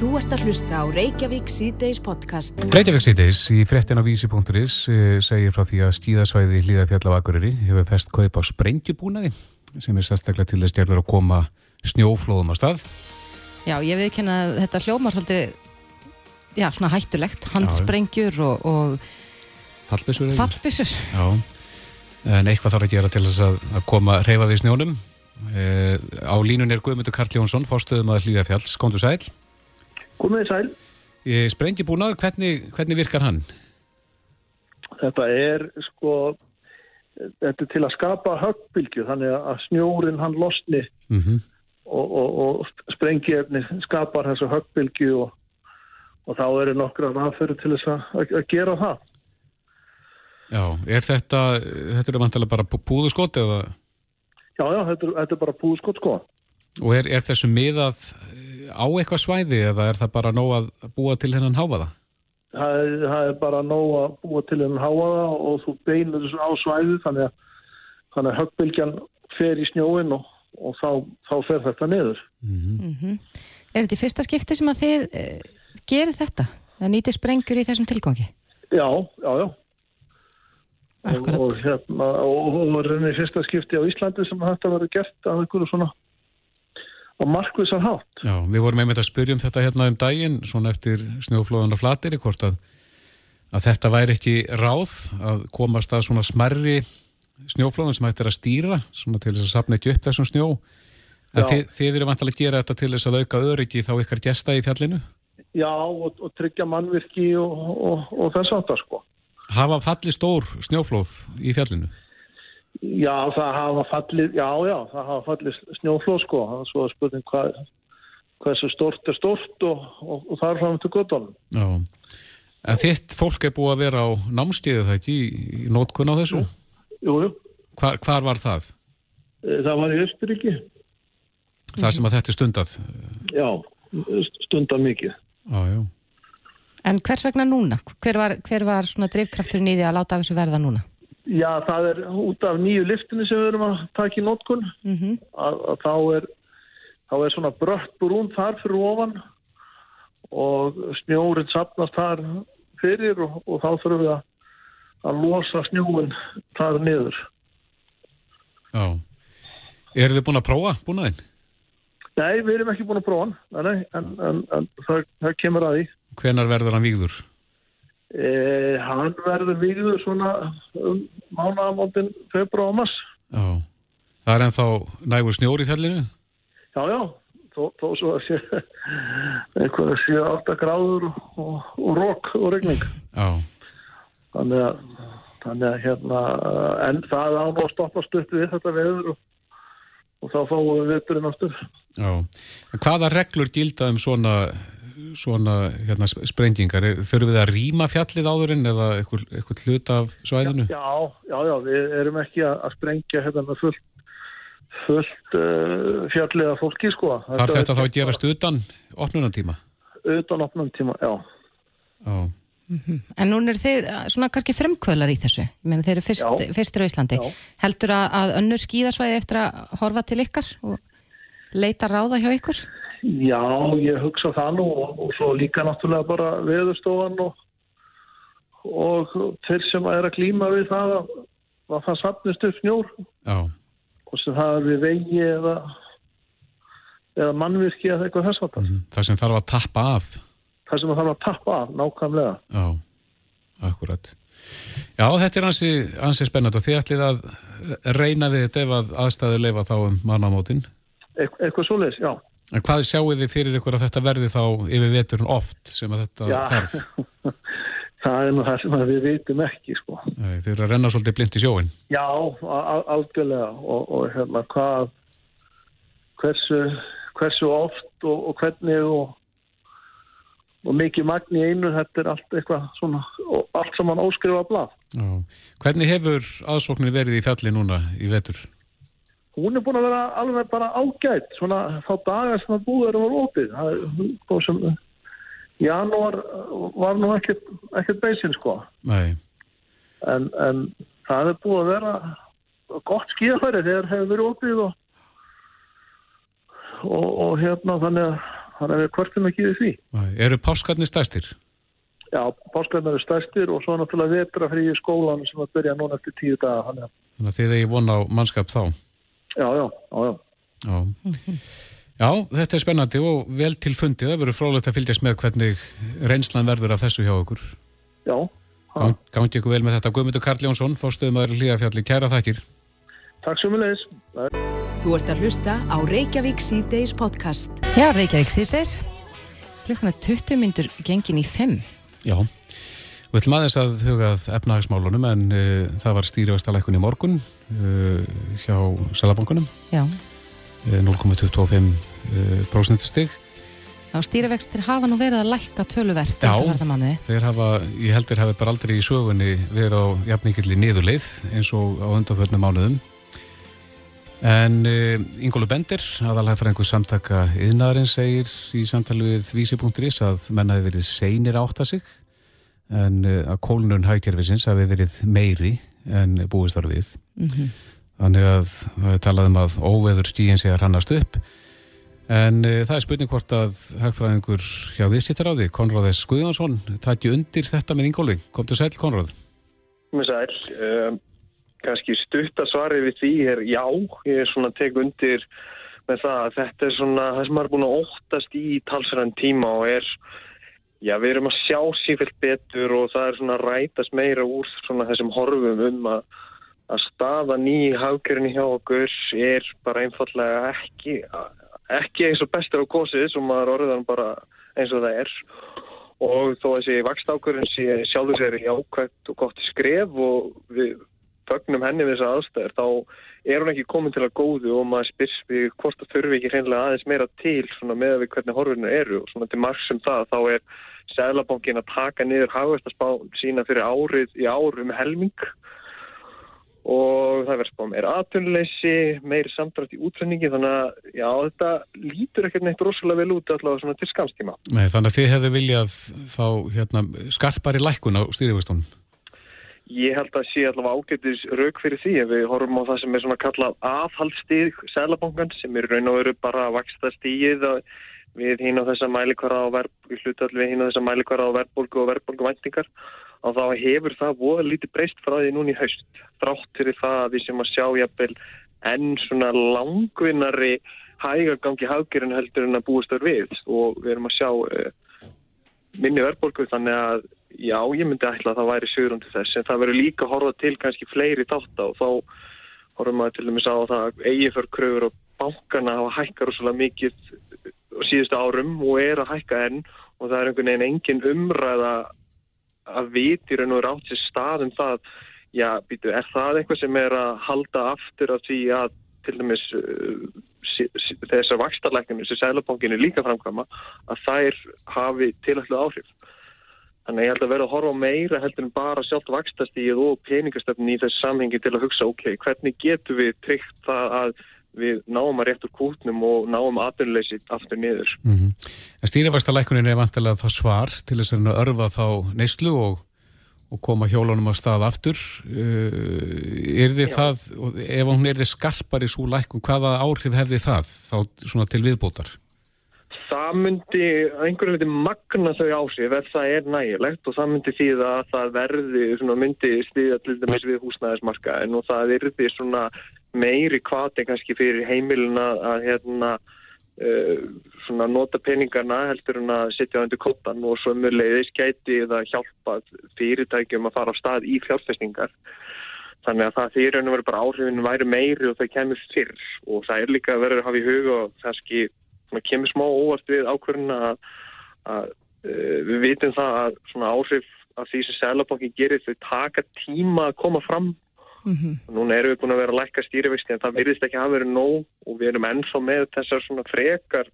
Þú ert að hlusta á Reykjavík síðdeis podcast. Reykjavík síðdeis í frettin á vísi.is eh, segir frá því að skíðasvæði hlýðafjall á Akureyri hefur fest kaup á sprengjubúnaði sem er sérstaklega til þess gerður að koma snjóflóðum á stað. Já, ég viðkynna að þetta hljómar svolítið, já, svona hættulegt, handsprengjur og, og Fallbissur. fallbissur. Já, en eitthvað þarf að gera til þess að, að koma reyfa við snjónum. E, á línun er Guðmundur Karl Jónsson, fórstöðum að hlýðafjalls. Kondur sæl. Komið sæl. E, sprengjubúnað, hvernig, hvernig virkar hann? Þetta er sko, þetta er til að skapa höggbylgju þannig að snjórin hann losni Mm -hmm. og, og, og sprengjefni skapar þessu höggbylgju og, og þá eru nokkra aðferður til þess að, að gera það. Já, er þetta, þetta er vantilega bara púðuskott eða? Já, já, þetta er, þetta er bara púðskott sko. Og er, er þessu miðað á eitthvað svæði eða er það bara nóg að búa til hennan háfaða? Það það er bara nóg að búa til hennan háaða og þú beinir þessu á svæði þannig að, þannig að höggbylgjan fer í snjóin og, og þá, þá fer þetta niður. Mm Er þetta í fyrsta skipti sem að þið uh, gerir þetta? Það nýti sprengjur í þessum tilgangi? Já, já, já. Akkurat. og hérna og hún var reyni fyrsta skipti á Íslandi sem þetta verið gert af einhverju svona á markvísar hátt Já, við vorum einmitt að spyrja um þetta hérna um daginn, svona eftir snjóflóðan og flatir í hvort að, að þetta væri ekki ráð að komast að svona smerri snjóflóðan sem hættir að stýra, svona til þess að sapna ekki upp þessum snjó. En þið, þið eru vantilega að gera þetta til þess að auka öryggi þá ykkar gesta í fjallinu. Já, og, og tryggja mannvirki og, og, og þess aftar sko Hafa fallið stór snjóflóð í fjallinu? Já, það hafa fallið, já, já, það hafa fallið snjóflóð sko, það er svo að spurning hvað, hversu stort er stort og, og, og það er fram til göttunum. Já. En þitt fólk er búið að vera á námskeiðu það ekki í, í nótkun á þessu? Jú, jú, Hvar, hvar var það? e, það var í Östuríki, Það sem að þetta er stundað? já, stundar mikið. Já, já. En hvers vegna núna? Hver var, hver var svona drifkrafturinn í því að láta af þessu verða núna? Já, það er út af nýju liftinu sem við erum að taka í nótkun, Mm að, að þá er þá er svona brött brún þar fyrir ofan og snjórin sapnast þar fyrir og, og þá þurfum við að, að losa snjóin þar niður. Já. Eru þið búin að prófa búnaðinn? Nei, við erum ekki búin að prófa nei, nei, en, en, en það, það kemur að því. Hvenar verður hann vígður? E, hann verður víður svona um mánaðamóndin februar og mars. Já. Það er ennþá nægur snjór í fjallinu? Já, já, þó, þó svo að sé eitthvað að sé 8 gráður og, og, og rók og regning. Já. Þannig að, þannig að hérna, en það án og stoppa stutt við þetta veður og, og þá fáum við viðbyrinn aftur. Já. En hvaða reglur gilda um svona, svona hérna, sp- sprengingar? Er- Þurfum við að rýma fjallið áðurinn eða eitthvað, hlut af svæðinu? Já, já, já, við erum ekki að, að sprengja hérna með fullt, fullt uh, fjallega fólki, sko. Þarf þetta þá að gerast utan opnunartíma? Utan opnum tíma, já. Já. En núna er þið uh, svona kannski fremkvölar í þessu. Ég meina þeir eru fyrst, fyrstir á Íslandi. Já. Heldur að, að önnur skíðasvæði eftir að horfa til ykkar og leita ráða hjá ykkur? Já, ég hugsa það nú og, og svo líka náttúrulega bara veðurstofan og, og þeir sem er að glíma við það að, að það sapnist upp snjór Já. og sem það er við vegi eða, eða mannvirki eða eitthvað þess að það. Það sem þarf að tappa af. Það sem þarf að tappa af, nákvæmlega. Já, akkurat. Já, þetta er ansi, ansi spennandi og þið ætlið að reyna við þetta ef að aðstæðu leifa þá um mannamótin. Eit, eitthvað svoleiðis, já. En hvað sjáu þið fyrir ykkur að þetta verði þá yfir veturinn oft sem að þetta já. þarf? það er nú það sem við vitum ekki, sko. Æ, Þið eru að renna svolítið blind í sjóin. Já, algjörlega og, og hérna hvað hversu, hversu oft og, og hvernig og, og mikið magn í einu þetta er allt eitthvað svona allt saman óskrifa blað. Já. Hvernig hefur aðsóknir verið í fjalli núna í vetur? Hún er búin að vera alveg bara ágætt svona þá dagar sem að búið að vera opið. Það sem janúar var nú ekkert, ekkert beisinn sko Nei, en, en það er búið að vera gott skíðafæri þegar hefur verið opið og, og, og hérna þannig að þannig að við kvartum ekki við því. Eru páskarnir stærstir? Já, páskarnir eru stærstir og svo náttúrulega vetra frí skólan sem að byrja núna eftir tíu daga. Þannig að þið er ég von á mannskap þá? Já, já, já, já. Já. Já, þetta er spennandi og vel til fundið. Það verður frólægt að fylgjast með hvernig reynslan verður af þessu hjá okkur. Já. Gang, gangi ykkur vel með þetta. Guðmundur Karl Jónsson, fórstuðum aður hlýðafjalli. Kæra þakkir. Takk svo mjög leiðis. Þú ert að hlusta á Reykjavík C-Days podcast. Já, Reykjavík C-Days. Klukkan er 20 myndur gengin í 5. Já, við ætlum aðeins að hugað efnahagsmálunum en uh, það var stýrivægstalækun í morgun uh, hjá Sælabankunum. Já. 0,25% stig. Já, stýrivextir hafa nú verið að lækka töluvert Já, þeir hafa, ég held þeir hafi bara aldrei í sögunni verið á jafningilli niðurleið eins og á undanförnum mánuðum. En uh, Ingólu Bender, einhver samtaka yðnaðarinn segir í samtali við vísi.is að menna hefur verið seinir átt að sig en uh, að kólunum hægkerfisins hafi verið meiri en búist þar við. Mm -hmm. Þannig að það er talað um að óveður stígin sé að rannast upp en uh, það er spurning hvort að hagfræðingur hjá viðsýttaráði, Konráð S. Guðjónsson, takki undir þetta með Ingóli. Kom til sæl, Konráð? Með sæl. Um, Kanski stutt að svari við því er já, ég er svona tek undir með það að þetta er svona það sem er búin að óttast í talsverðan tíma og er, já við erum að sjá sífilt betur og það er svona rætast meira úr svona þessum horfum um að að staða nýji hafgjörni hjá okkur er bara einfallega ekki, ekki eins og bestur á kosið sem maður orðan bara eins og það er. Og þó að þessi vakstákurinn sé sjálfur sér jákvæmt og gott skref og við fögnum henni við þessa aðstæður þá er hún ekki komin til að góðu og maður spyrs við hvort það þurfi ekki hreinlega aðeins meira til með að við hvernig horfinu eru og svona til margsum það þá er Sælabankin að taka niður hafvæstaspá sína fyrir árið í árum helming og það verður spáð meira aðtunleysi, meiri samdrætt í útrenningi þannig að já, þetta lítur ekkert neitt rosalega vel út allavega svona til skamstíma. Nei, þannig að þið hefðu viljað þá hérna, skarpari lækkun á stýrifustunum? Ég held að sé allavega ágættis rauk fyrir því ef við horfum á það sem er svona kallað aðhaldstíð sælabankan sem er raun og veru bara að vaksta stíð við hín á þessa mælikvara á verðbólgu og verðbólguvæntingar og þá hefur það voða lítið breyst frá því núni í haust. Drátt fyrir það að við sem að sjá jafnvel enn svona langvinnari hægagangi hafgerinn heldur en að búist þar við og við erum að sjá uh, minni verðbólgu þannig að já, ég myndi ætla að það væri sögurum til þess en það verður líka að horfa til kannski fleiri þátt á þá horfum við til dæmis á það að eigiförkröfur og bankana hafa hækkar úrslega mikið síðustu árum og er að hækka enn og það er einhvern veginn engin umræða að vitir en nú er átt sér staðum það, já, býtu, er það eitthvað sem er að halda aftur af því að til dæmis uh, þessar vakstarleiknum sem Sælabankin er líka framkvæma að þær hafi tilallu áhrif. Þannig ég held að vera að horfa meira heldur en bara sjálft vakstastíð og peningastöfni í þessu samhengi til að hugsa, ok, hvernig getur við tryggt það að við náum að rétt úr kútnum og náum aðurleysi aftur niður. Mm -hmm. Stýrivægstalækunin er vantilega það svar til þess að örfa þá neyslu og, og koma hjólunum á stað aftur. Uh, er þið það, ef hún er þið skarpar í svo lækun, hvaða áhrif hefði það þá svona til viðbótar? Það myndi einhverju liti magna þau áhrif ef það er nægilegt og það myndi því að það verði, svona, myndi stiðja til dæmis við húsnæðismarka en það verði svona meiri kvati kannski fyrir heimilina að hérna uh, svona nota peningarna heldur en að setja undir kottan og svo mjög leiðis gæti eða hjálpa fyrirtækjum að fara á stað í fjárfestingar. Þannig að það því raun og veru bara áhrifin væri meiri og það kemur fyrr. Og það er líka vera að hafa í huga og kannski kemur smá óvart við ákverðin að, að uh, við vitum það að svona áhrif af því sem Sælabanki gerir þau taka tíma að koma fram Mm -hmm. Núna erum við búin að vera að lækka stýrivexti en það virðist ekki að vera nóg og við erum ennþá með þessar svona frekar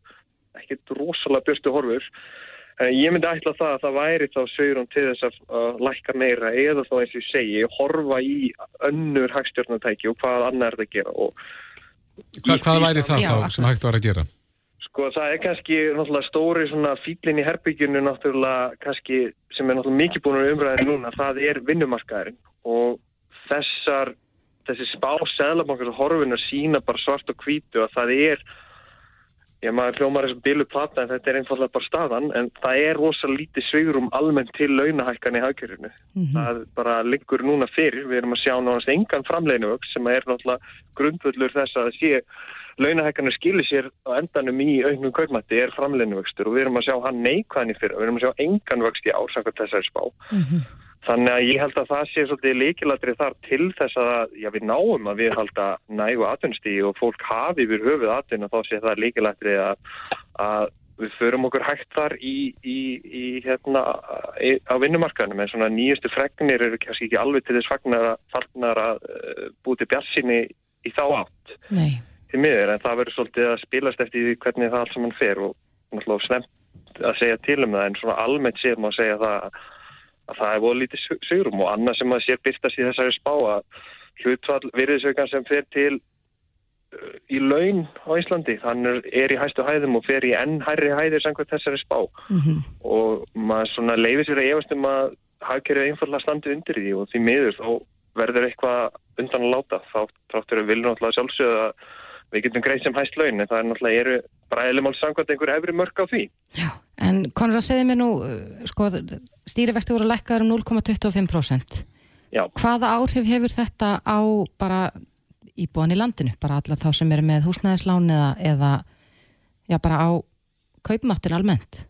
ekkert rosalega björstu horfur. En ég myndi ætla það að það væri þá sögurum til þess að lækka meira eða þá eins og ég segi, horfa í önnur hagstjórnatæki og hvað annar er það að gera. Hva, hvað væri það þá sem hægt var að gera? Sko það er kannski náttúrulega stóri svona fílin í herbyggjunu náttúrulega kannski sem er náttúrulega mikið búin að umræða núna, það er vinnumarkaðurinn. Og þessar, þessi spá seglabankars og horfinu sína bara svart og hvítu að það er ég maður hljómar þessum bilu plata en þetta er einfallega bara staðan en það er rosalega lítið sveigurum almennt til launahækkan í hagkjörinu. Mm -hmm. Það bara liggur núna fyrir, við erum að sjá náðast engan framleginu sem er náttúrulega grundvöldur þess að sé launahækkanir skilir sér á endanum í auknum kaupmætti er framleginu vöxtur og við erum að sjá hann neikvæðan í fyrir, við erum að sjá engan vöxt í ársakvært þessari spá. Mm -hmm. Þannig að ég held að það sé svolítið líkilatri þar til þess að já, við náum að við halda nægu atvinnstí og fólk hafi yfir höfuð atvinn og þá sé það líkilatri að, að við förum okkur hægt þar í, í, í hérna á vinnumarkaðinu með svona nýjustu fregnir eru kannski ekki alveg til þess fagnar að uh, búið til bjassinni í þá átt. Nei til miður en það verður svolítið að spilast eftir hvernig það allt saman fer og náttúrulega snemt að segja til um það en svona almennt séum að segja það að það er voru lítið sigurum og annað sem að sér byrtast í þessari spá að hlutvall virðisaukan sem fer til uh, í laun á Íslandi þannig er í hæstu hæðum og fer í enn hærri hæðir samkvæmt þessari spá mm -hmm. og maður svona leifir sér að efast um að hafkerið einfallega standi undir því og því miður þá verður eitthvað undan að láta þá tráttur að vilja náttúrulega sjálfsögða að við getum greið sem hægt laun en það er náttúrulega eru eðlumál samkvæmt einhver efri mörg á því. Já, en Konrad segði mér nú, uh, sko, stýrivexti voru lækkaður um 0,25%. Já. Hvaða áhrif hefur þetta á bara íbúan í landinu, bara alla þá sem eru með húsnæðislán eða, eða já, bara á kaupmáttin almennt?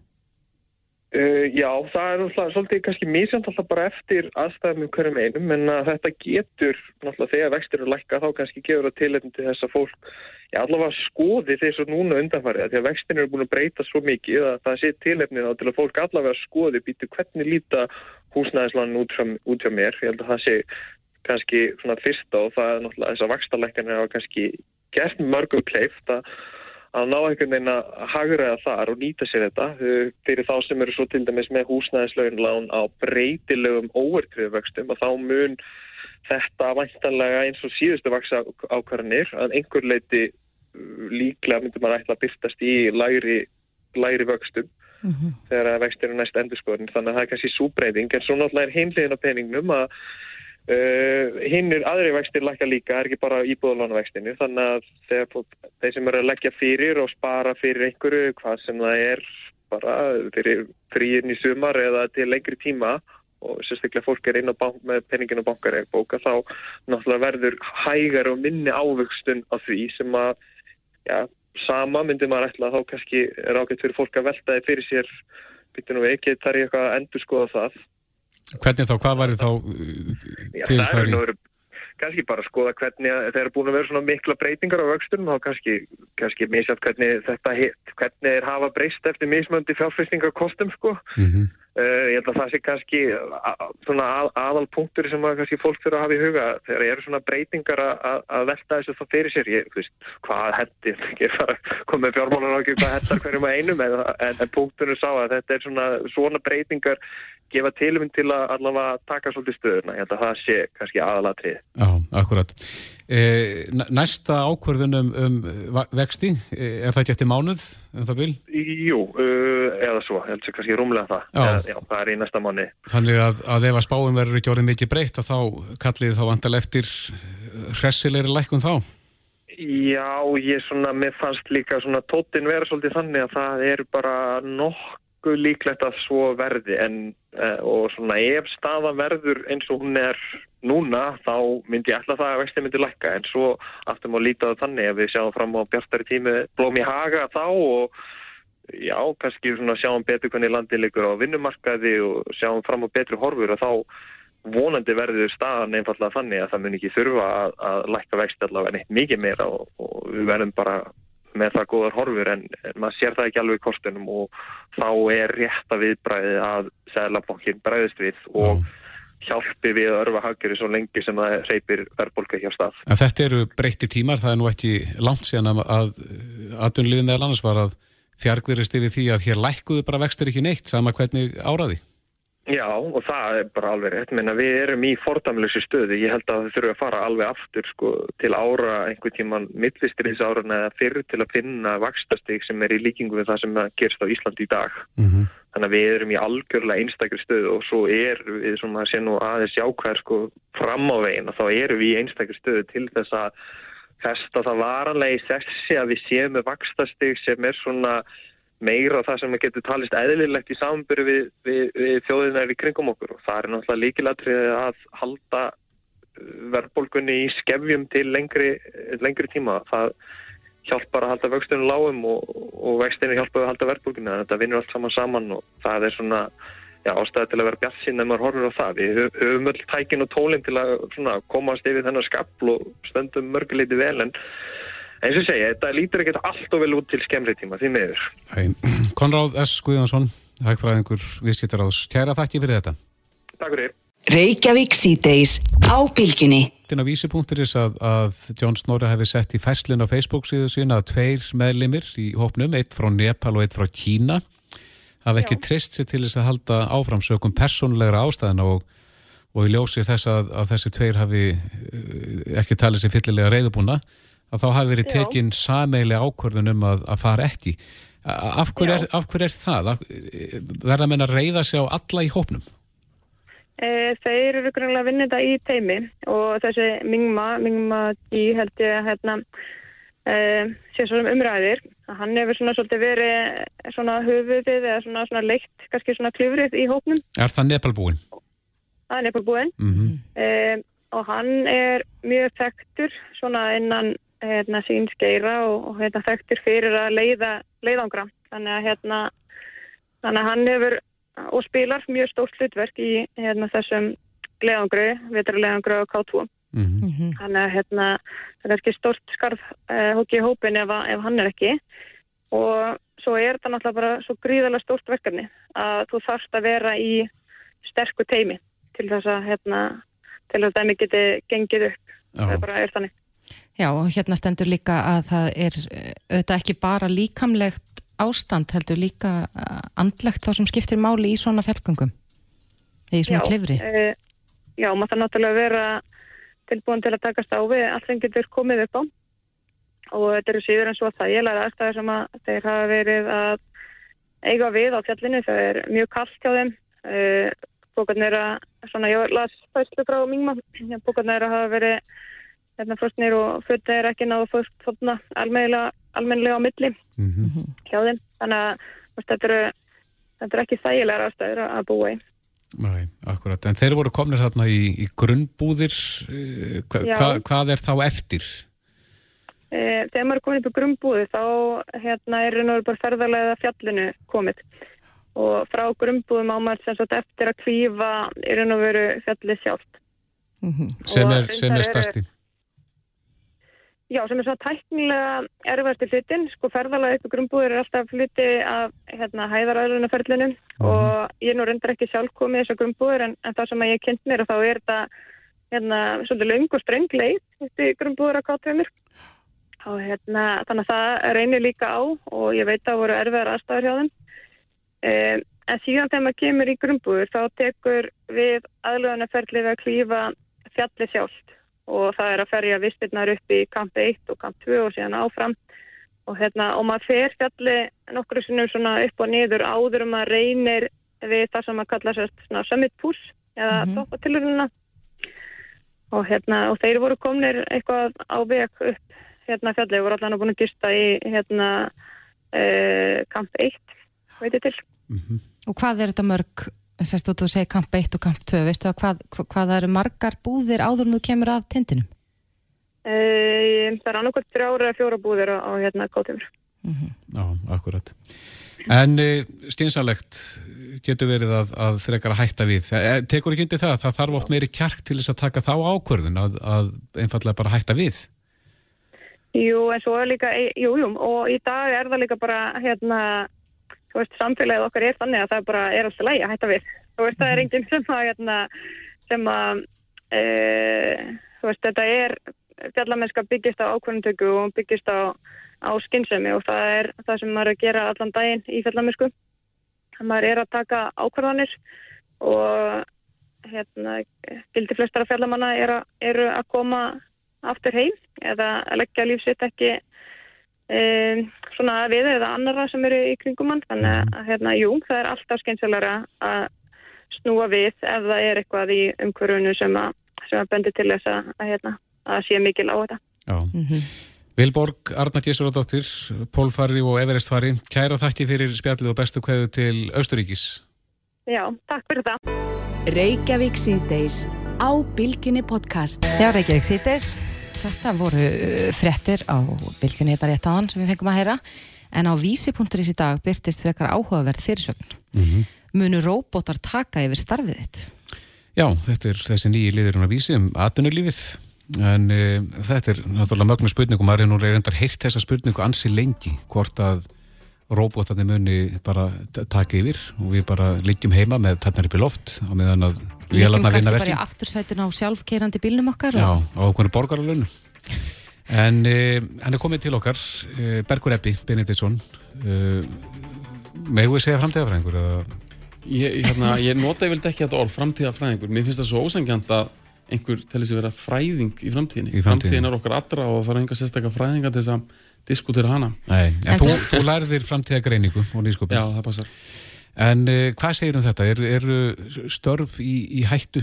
Uh, já, það er alltaf svolítið kannski mísjönd alltaf bara eftir aðstæðum um hverjum einum en að þetta getur alltaf þegar vextir eru lækka þá kannski gefur það tilhengum til þess að fólk já, allavega skoði þess að núna undanfarið því að vextin eru búin að breyta svo mikið að það sé tilhengið þá til að fólk allavega skoði býtu hvernig líta húsnæðislann út, út hjá mér? Ég held að það sé kannski svona fyrsta og það er náttúrulega þess að vakstarleikana hafa kannski gert mörgum kleift að að ná einhvern veginn að hagraða þar og nýta sér þetta fyrir þá sem eru svo til dæmis með húsnæðislauginlán á breytilegum óvertriðuvöxtum og þá mun þetta vantanlega eins og síðustu vaksa ákvarðanir að einhver leiti uh, líklega myndur maður ætla að byrtast í læri, læri vöxtum mm -hmm. þegar að vextir er næst endurskoðin þannig að það er kannski súbreyting en svo náttúrulega er heimliðin á peningnum að Uh, hinn er aðri vextir lækka líka, það er ekki bara íbúðalána vextinu þannig að þegar þeir sem eru að leggja fyrir og spara fyrir einhverju hvað sem það er bara fyrir fríin í sumar eða til lengri tíma og sérstaklega fólk er inn á bank, með peningin og bankar er bóka þá náttúrulega verður hægar og minni ávöxtun á því sem að já, sama myndir maður ætla þá kannski er ágætt fyrir fólk að velta þið fyrir sér býtum við ekki, það er eitthvað að endur skoða það Hvernig þá, hvað var þá uh, til Já, það er nú kannski bara að skoða hvernig þeir eru búin að vera svona mikla breytingar á vöxtunum þá kannski, kannski misjátt hvernig þetta hitt, hvernig þeir hafa breyst eftir mismöndi fjárfæstingarkostum sko. Mm -hmm. Uh, ég held að það sé kannski svona að, aðal punktur sem kannski fólk þurfa að hafa í huga þegar eru svona breytingar að, að velta þessu það fyrir sér, ég veist, hvað hendir, komið fjármálar á ekki hvað hendar hverjum að einum en, en, en punktunum sá að þetta er svona, svona breytingar gefa tilum til að allavega taka svolítið stöðuna. Ég held að það sé kannski aðalatrið. Já, akkurat. E, næsta ákverðun um, um vexti, e, er það ekki eftir mánuð en það vil? Jú, uh, eða svo, ég held að kannski rúmlega það. Já. Já, það er í næsta mánu. Þannig að, að ef að spáum verður ekki orðið mikið breytt að þá kallið þá vantal eftir hressilegri lækun þá? Já, ég svona, mér fannst líka svona tóttin vera svolítið þannig að það er bara nokk nokkuð líklegt að svo verði en uh, og svona ef staða verður eins og hún er núna þá myndi ég ætla það að vexti myndi lækka en svo aftur má líta það þannig ef við sjáum fram á bjartari tími blóm í haga þá og já, kannski sjáum betur hvernig landi likur á vinnumarkaði og sjáum fram á betri horfur og þá vonandi verður staðan einfallega þannig að það mun ekki þurfa að, að lækka vexti allavega neitt mikið meira og, og við verðum bara með það góðar horfur en, en maður sér það ekki alveg í kostunum og þá er rétta viðbræði að Sælabankin bræðist við og mm. Hjálpi við að örfa haggjari svo lengi sem það reypir verðbólka hjá stað. En þetta eru breytti tímar, það er nú ekki langt síðan að aðunliðin eða annars var að fjarkverist yfir því að hér lækkuðu bara vextir ekki neitt sama hvernig áraði. Já og það er bara alveg rétt, menna við erum í fordamlösu stöðu, ég held að það þurfa að fara alveg aftur sko til ára einhver tíman millistriðs ára eða fyrir til að finna vakstastig sem er í líkingu við það sem gerst á Íslandi í dag. Mm -hmm. Þannig að við erum í algjörlega einstakri stöðu og svo er við svona að sé nú aðeins jákvæðar sko fram á veginn og þá erum við í einstakri stöðu til þess að festa það varanlega í sessi að við séum með vakstastig sem er svona meira það sem getur talist eðlilegt í samburu við, við, við þjóðinar í kringum okkur og það er náttúrulega líkilatrið að halda uh, verðbólgunni í skefjum til lengri, lengri tíma. Það hjálpar að halda vöxtunum lágum og, og vextinu hjálpar að halda verðbólgunni. Þetta vinnur allt saman saman og það er svona já, ástæði til að vera bjart sín ef maður horfur á það. Við höfum öll tækin og tólinn til að svona, komast yfir þennar skapl og stöndum mörguleiti vel en eins og segja, þetta lítur ekkert allt og vel út til skemmri tíma, því meður. Konráð S. Guðjónsson, hægfræðingur viðskiptaráðs. Kæra þakki fyrir þetta. Takk fyrir. Þetta er vísipunkturis að, að John Snorri hefði sett í fæslinn á Facebook síðu sína að tveir meðlimir í hópnum, eitt frá Nepal og eitt frá Kína hafa ekki trist sér til þess að halda áfram sökum personlegra ástæðina og, og í ljósi þess að, að þessi tveir hafi eh, ekki talið sér fyllilega reyðubúna að þá hafi verið tekinn sameili ákvörðun um að, að fara ekki. Af hver, er, af hver er það? Verða menn að reyða sig á alla í hópnum? E, þeir eru grunlega að vinna þetta í teimi og þessi Mingma, Mingma G held ég að hérna, e, sé svo umræðir hann hefur svona svolítið verið svona höfuðið eða svona, svona leikt kannski svona klifrið í hóknum Er það Nepalbúin? Það er Nepalbúin mm -hmm. um, og hann er mjög þekktur svona innan hérna, sín skeira og, og hérna, þekktur fyrir að leiða leiðangra þannig að hérna þannig að hann hefur og spilar mjög stórt hlutverk í hérna, þessum leiðangru, viturleiðangru og K2 Mm -hmm. Þannig að hérna, það er ekki stort skarf eh, hóki í hópin ef, ef hann er ekki og svo er þetta náttúrulega bara svo gríðarlega stórt verkefni að þú þarfst að vera í sterku teimi til þess að hérna, til þess að það geti gengið upp. Já. Það er bara er þannig. Já og hérna stendur líka að það er auðvitað ekki bara líkamlegt ástand heldur líka andlegt þá sem skiptir máli í svona fjallgöngum? Eða í svona já, klifri. E, já, maður það náttúrulega vera tilbúin til að takast á við allt sem getur komið upp á. Og þetta eru síður en svo að það ég læra aðstæður sem að þeir hafa verið að eiga við á fjallinu. Það er mjög kallt hjá þeim. Uh, bókarnir að svona ég las fæslu frá mingma bókarnir að hafa verið hérna frostnir og fötta er ekki náðu fyrst þarna almennilega á milli mm -hmm. hjá þeim þannig að þetta eru, þetta eru ekki þægilegar aðstæður að búa í Nei, akkurat. En þeir voru komnir þarna í, í grunnbúðir. Hva, hva, hvað er þá eftir? E, þegar maður er komin upp í grunnbúði þá hérna, er það bara ferðarlega fjallinu komið. Og frá grunnbúðum á maður sem sagt eftir að kvífa er það veru fjallið sjálft. Mm -hmm. Sem er, sem er stærsti? Já, sem er svona tæknilega erfæsti hlutin, sko ferðalega upp í grunnbúður er alltaf hluti af hérna, hæðaræðlunaferlinu mm. og ég er nú reyndar ekki sjálf komið þessar grunnbúður en, en það sem að ég kynnt mér og þá er þetta hérna, svolítið laung og streng leið upp í grunnbúður á K2 og hérna þannig að það reynir líka á og ég veit að það voru erfiðar aðstæður hjá þeim. Um, en síðan þegar maður kemur í grunnbúður þá tekur við aðlunaferlið að klífa fjalli sjálft og það er að ferja vistirnar upp í kamp 1 og kamp 2 og síðan áfram og, hérna, og maður fer fjalli nokkru sinnum svona upp og niður áður og maður reynir við það sem maður kalla svona summit push eða mm -hmm. toppatilurina og, hérna, og þeir voru komnir eitthvað á veg upp hérna fjalli og voru allan að búin að gista í hérna uh, kamp 1 veit ég til mm -hmm. Og hvað er þetta mörg Sérst þú segir kamp 1 og kamp 2, veistu að hvað, hvað eru margar búðir áður en þú kemur að tindinum? E, það er annarkvæmt þrjára eða fjóra búðir á, á hérna káttumur. Mm -hmm. Já, akkurat. En e, skynsalegt getur verið að, að frekar að hætta við. E, tekur ekki undir það? Það þarf oft meiri kjark til þess að taka þá ákvörðun að, að einfallega bara hætta við? Jú, en svo er líka, e, jú, jú, og í dag er það líka bara hérna þú veist, samfélagið okkar er þannig að það bara er alltaf lægi að hætta við. Þú veist, það er mhm. enginn sem að, hérna, sem að, e, þú veist, þetta er fjallamennska byggist á ákvörnumtöku og byggist á, á skinnsemi og það er það sem maður er að gera allan daginn í fjallamensku. Maður er að taka ákvörðanir og hérna, gildi flestara fjallamanna eru er að koma aftur heim eða að leggja lífsitt ekki Um, svona við eða annara sem eru í kringum hann þannig að mhm. hérna, jú, það er alltaf skeinselara að snúa við ef það er eitthvað í umhverfunu sem að, sem að bendi til þess að, að, hérna, að sé mikil á þetta Já. Vilborg, Arna Gísuradóttir, Pólfari og Everestfari, kæra þakki fyrir spjallið og bestu kveðu til Östuríkis. Já, takk fyrir það. Reykjavík síðdeis á Bilginni podcast. Já, Reykjavík síðdeis. Þetta voru uh, frettir á Bilginni þetta rétt aðan sem við fengum að heyra. En á vísi.is í dag byrtist frekar áhugaverð fyrirsögn. Mm -hmm. Munu róbótar taka yfir starfið þitt? Já, þetta er þessi nýji liðurinn á vísi um atvinnulífið en e, þetta er náttúrulega mögnu spurning og maður er nú reyndar heilt þessa spurningu ansi lengi hvort að robotarnir muni bara taka yfir og við bara liggjum heima með tannar upp í loft á meðan að við erum kannski bara í aftursætun á sjálfkeirandi bílnum okkar Já, og... á okkur borgaralunum en e, hann er komið til okkar e, Bergur Ebbi Benediktsson. E, megu við segja framtíðafræðingur eða? Ég, hérna, ég nota yfirlega ekki þetta orð framtíðafræðingur mér finnst það svo ósangjant að einhver þess að vera fræðing í framtíðinni. Í framtíðinni. framtíðin er okkar allra og það er einhver sérstakka fræðinga til þess að diskutera hana Nei, en, þú, þú- lærðir framtíðagreiningu og nýskupin Já, það passar En uh, hvað segir um þetta? Eru er störf í, í hættu?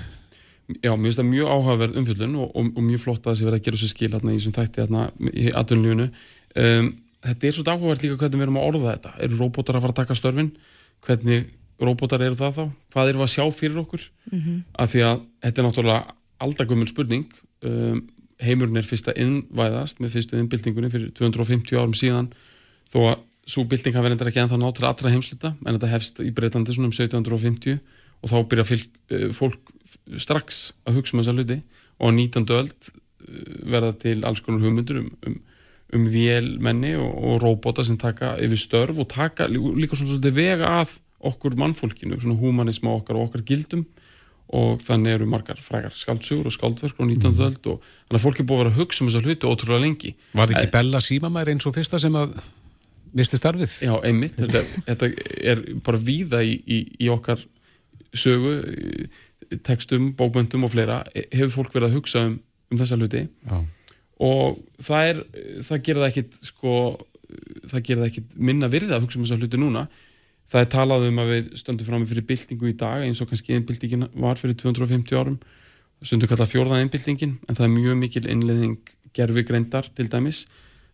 Já, mér finnst það mjög áhugaverð umfjöldun og, og, og mjög flott að það sé verið að gera þessu skil hérna, í þessum þætti hérna, í atvinnulífunu um, Þetta er svolítið áhugavert líka hvernig við erum að orða þetta Eru róbótar að fara að taka störfin? Hvernig róbótar eru það þá? Hvað við að sjá fyrir okkur? -hmm. Af því að þetta er náttúrulega aldagumul spurning um, Heimurinn er fyrst að innvæðast með fyrstu innbyltingunni fyrir 250 árum síðan þó að svo bylting hafi reyndar ekki ennþá nátt til allra heimsluta en þetta hefst í Breitlandi svona um 1750 og þá byrja fylg, uh, fólk strax að hugsa um þessa hluti og á 19. öld uh, verða til alls konar hugmyndur um, um, um vélmenni og, og róbóta sem taka yfir störf og taka lí- líka svona vega að okkur mannfólkinu, svona humanisma okkar og okkar gildum og þannig eru margar frægar skaldsugur og skaldverk á 19. öld og þannig að fólk er búið að vera að hugsa um þessa hluti ótrúlega lengi Var þetta ekki Bella Símamær eins og fyrsta sem að misti starfið? Já, einmitt, þetta, þetta er bara víða í, í, í okkar sögu, í textum, bókböndum og fleira, hefur fólk verið að hugsa um, um þessa hluti Já. og það er, það gerir það ekkit sko, það gerir það ekkit minna virði að hugsa um þessa hluti núna það er talað um að við stöndum fram fyrir byltingu í dag eins og kannski innbyltingin var fyrir 250 árum. Stundum kallað fjórða innbyltingin en það er mjög mikil innleðing gerfi greindar til dæmis.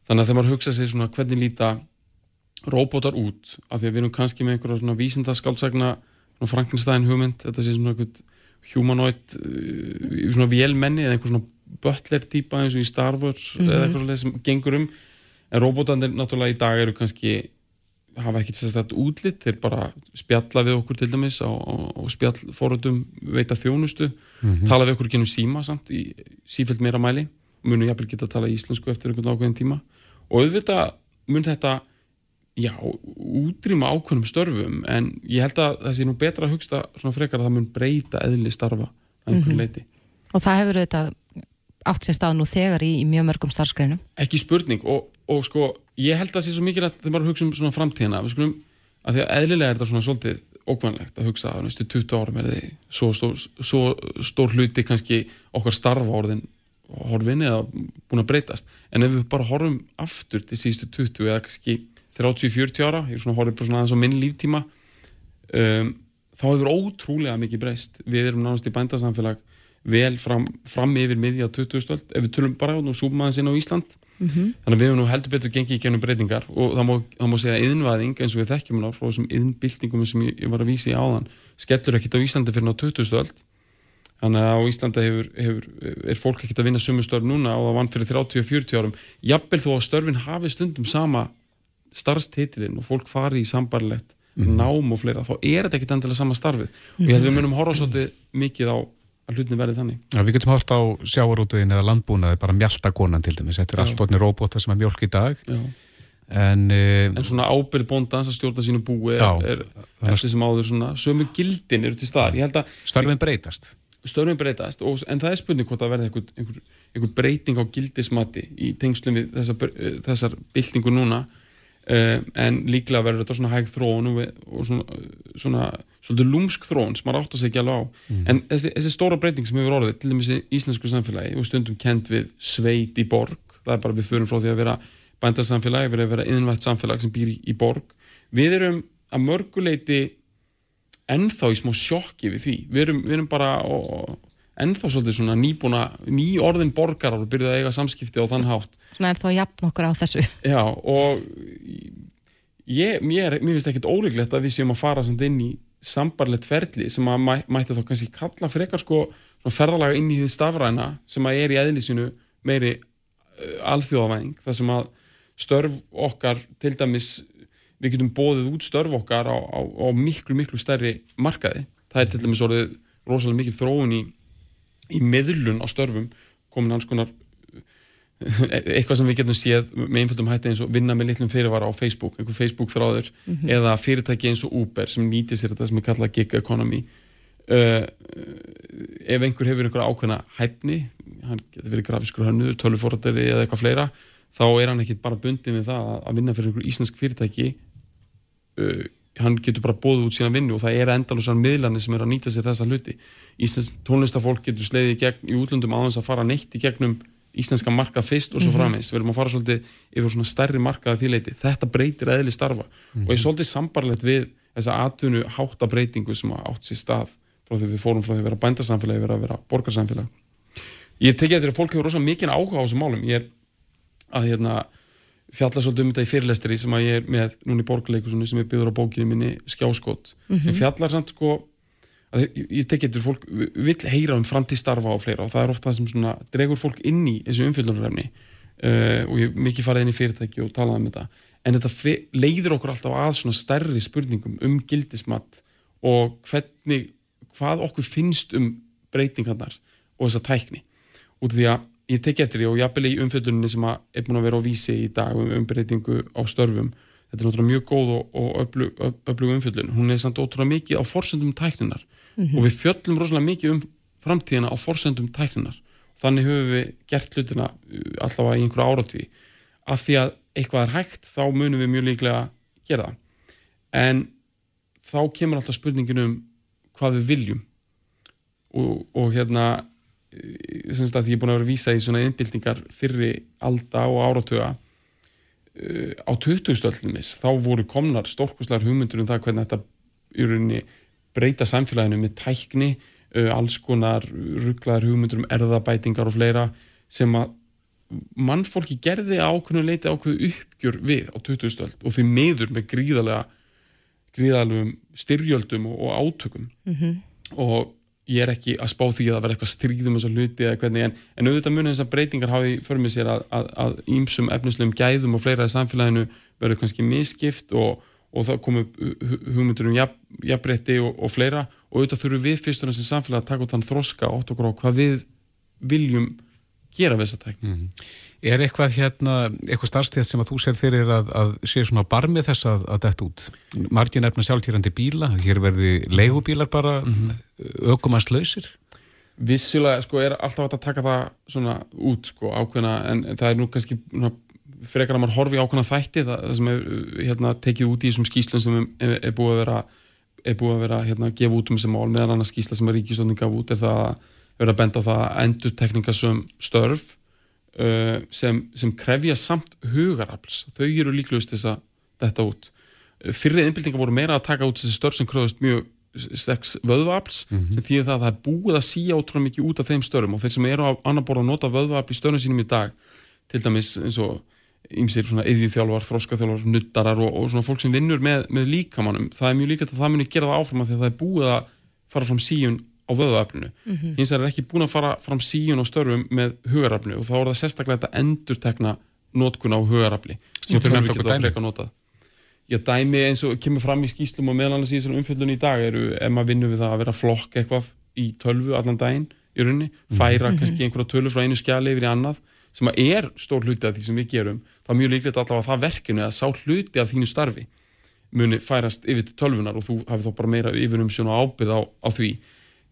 Þannig að þegar maður hugsa sig svona hvernig líta róbótar út? Af því að við erum kannski með einhverja svona vísindaskáldsagna Frankenstein hugmynd þetta sé svona humanoid uh, svona vélmenni eða einhver svona butler típa eins og í Star Wars eða eitthvað svoleiðis sem gengur um. En róbótanir náttúrulega í dag eru kannski hafa ekkert sérstætt útlitt þeir bara spjalla við okkur til dæmis á, á, á spjallforöldum veita þjónustu tala við okkur genum síma samt í sífælt meira mæli. Munu jafnvel geta að tala íslensku eftir einhvern ákveðin tíma. Og auðvitað mun þetta já, útrýma ákveðnum störfum en ég held að það sé nú betra að hugsta svona frekar að það mun breyta eðli starfa að einhverju leiti Og það hefur auðvitað átt sér stað nú þegar í, í mjög mörgum starfsgreinum. ekki spurning. Og, og sko ég held að það sé svo mikilvægt þegar maður hugsa um svona framtíðina skulum, að því að eðlilega er þetta svona svolítið ókvæmlegt að hugsa að næstu 20 árum er þið svo stór, svo stór hluti kannski okkar starfa orðin horfin eða búin að breytast. En ef við bara horfum aftur til síðustu 20 eða kannski 30-40 ára ég er svona horfið bara svona aðeins á minn líftíma um, þá hefur ótrúlega mikið breyst. Við erum nánast í bændasamfélag vel fram, fram yfir miðja 20 stöld ef við tölum bara og súma aðeins inn á Ísland. Þannig að við hefum nú heldur betur gengið í gennum breytingar og það má, það má segja yðnvæðing eins og við þekkjum hana frá þessum yðnbyltingum sem ég, var að vísa í áðan skellur ekkit á Íslandi fyrir ná 20 stöld þannig að á Íslandi hefur, hefur, er fólk ekkit að vinna sumu störf núna og það vann fyrir 30-40 árum. Jafnvel þó að störfin hafi stundum sama starfstitilinn og fólk fari í sambarlegt nám og fleira þá er þetta ekkit endilega sama starfið. Og ég held að við munum horfa svolítið mikið á að hlutinni verði þannig Já, við getum hort á sjávarútuðin eða landbúnaði, bara mjáltakonan til dæmis. Þetta er allt orðinni róbóta sem er mjólk í dag. Já. En, e, en svona ábyrð bóndans að stjórna sínu búi er, Já. er eftir sem áður svona sömu gildin eru til staðar að störfin breytast. störfin breytast og, en það er spurning hvort það verði einhver, einhver, einhver breyting á gildismati í tengslum við þessar, þessar byltingu núna uh, en líklega verður þetta svona hæg þróun og, og svona, svona svolítið lúmsk þróun sem maður átt að segja alveg á. En þessi, þessi stóra breyting sem hefur orðið til dæmis í íslensku samfélagi og stundum kent við sveit í borg það er bara við förum frá því að vera bændasamfélagi við erum að vera innvægt samfélag sem býr í, í borg. Við erum að mörguleiti ennþá í smá sjokki við því. Við erum, við erum bara og, ennþá svolítið svona nýbúna, ný orðin borgarar og byrjuð að eiga samskipti á þann hátt Svona er þá jafn okkur á þessu. Já, og ég, mér, mér finnst ekkert ólíklegt að við séum að fara inn í sambarlegt ferli sem að mæ, mætti þá kannski kalla frekar sko ferðalaga inn í því stafræna sem að er í eðlisinu meiri uh, alþjóðavæðing þar sem að störf okkar til dæmis við getum bóðið út störf okkar á, á, á miklu miklu stærri markaði. Það er til dæmis orðið rosalega mikið þróun í, í meðlun á störfum komin hans konar eitthvað sem við getum séð með einföldum hætti eins og vinna með litlum fyrirvara á Facebook, einhver Facebook þráður mm -hmm. eða fyrirtæki eins og Uber sem nýtir sér þetta sem er kallað gig economy. Uh, ef einhver hefur einhverja ákveðna hæfni hann getur verið grafiskur hannu, tölvuforðari eða eitthvað fleira, þá er hann ekki bara bundið með það að vinna fyrir einhver íslensk fyrirtæki. Uh, hann getur bara bóðið út sína vinnu og það er endalusar miðlarnir sem er að nýta sér þessa hluti. Íslensk tónlistafólk getur sleiðið í, gegn, í útlöndum þess að fara neitt í gegnum íslenska markað fyrst og svo mhm. framins við erum að fara svolítið yfir svona stærri markaði þýleiti, þetta breytir eðli starfa mm -hmm. og ég er svolítið sambarlegt við þessa atvinnu háttabreitingu sem átt sér stað frá því við fórum frá því að vera bændasamfélagi vera að vera borgarsamfélagi ég tekja þetta að fólk hefur rosalega mikið áhuga á þessum málum ég er að hérna, fjalla svolítið um þetta í fyrirlestri sem að ég er með núni í borgarleiku sem er byggður á bókinu minni skjáskot mm -hmm. Að ég tekja þetta fólk vil heyra um framtíðstarfa og fleira og það er ofta það sem svona dregur fólk inn í þessu umfyllunarrefni uh, og ég mikið farið inn í fyrirtæki og talað um þetta. En þetta leiður okkur alltaf að svona stærri spurningum um gildismat og hvernig, hvað okkur finnst um breytingarnar og þessa tækni. Út af því að ég tekja eftir því og ég aðbeli í umfylluninni sem er búin að vera á vísi í dag um umbreytingu á störfum þetta er náttúrulega mjög góð og, og öflug umfyllun hún er samt ótrúlega mikið á forsöndum tækninar mm -hmm. og við fjöllum rosalega mikið um framtíðina á forsendum tækninar þannig höfum við gert hlutina uh, allavega í einhverju áratví að því að eitthvað er hægt þá munum við mjög líklega gera það en þá kemur alltaf spurningin um hvað við viljum og, og hérna uh, semst að ég er búin að vera að vísa í svona innbildingar fyrri alda og áratöga uh, á 20. stöldlumis þá voru komnar stórkoslar hugmyndur um það hvernig þetta í rauninni breyta samfélaginu með tækni uh, alls konar rugglaðar hugmyndur um erðabætingar og fleira sem að mannfólki gerði ákveðinu leiti ákveðu uppgjör við á 20. stöld og því meður með gríðarlega gríðarlegum styrjöldum og, átökum mm -hmm. og ég er ekki að spá því að það verði eitthvað stríðum og hluti eða hvernig en, en auðvitað munið þessar breytingar hafi för mig sér að ímsum efnislegum gæðum og fleira í samfélaginu verður kannski miskipt og og það komu hugmyndur um jafnbretti og, og fleira og auðvitað þurfum við fyrstur en sem samfélag að taka út þann þroska ótt okkur á hvað við viljum gera við þessa tækni. Mm -hmm. Er eitthvað hérna, eitthvað starfstíð sem að þú sér fyrir að, að sé svona barmið þess að, að detta út? Margin efna sjálfkýrandi bíla, hér verði leigubílar bara mm -hmm. ökumast lausir? Vissulega, sko, er alltaf að taka það svona út, sko, ákveðna en, það er nú kannski frekar að maður horfi ákveðna þætti það, það sem er hérna, tekið út í þessum skýslun sem er, er búið að vera er búið að vera hérna, gefa út um þessi mál. Meðan annars skýsla sem er ríkistönding gaf út er það að vera að benda á það að endur teknikasum störf uh, sem, sem krefja samt hugarafls. Þau eru líklegust þess að þetta út. Fyrrið innbyltinga voru meira að taka út þessi störf sem krefast mjög steks vöðvafls mm -hmm. sem þýðir það að það er búið að síja ótrúlega mikið út af þeim störfum. Og þeir sem eru á annar borð að nota vöðvafl í störnum sínum í dag til dæmis eins og ímsir svona eðvíþjálfar, þróskaþjálfar, nuttarar og, og svona fólk sem vinnur með, með líkamannum það er mjög líkvægt að það muni gera það áfram að því að það er búið að fara fram síjun á vöðuöflinu mm -hmm. hins er ekki búin að fara fram síjun á störfum með hugaröflinu og þá er það sérstaklega þetta endur tekna nótkun á hugaröfli sem þau að freka notað. Ég dæmi eins og kemur fram í skýslum og meðal annars í þessari umfjöldun í dag eru ef maður vinnur við það að vera flokk eitthvað í tölvu allan daginn í rauninni, færa mm -hmm. kannski einhverja tölvu frá einu skjali yfir í annað sem er stór hluti af því sem við gerum þá er mjög líklegt allavega það verkinu að sá hluti af þínu starfi muni færast yfir til tölvunar og þú hafið þá bara meira yfir um sjónu ábyrð á, á því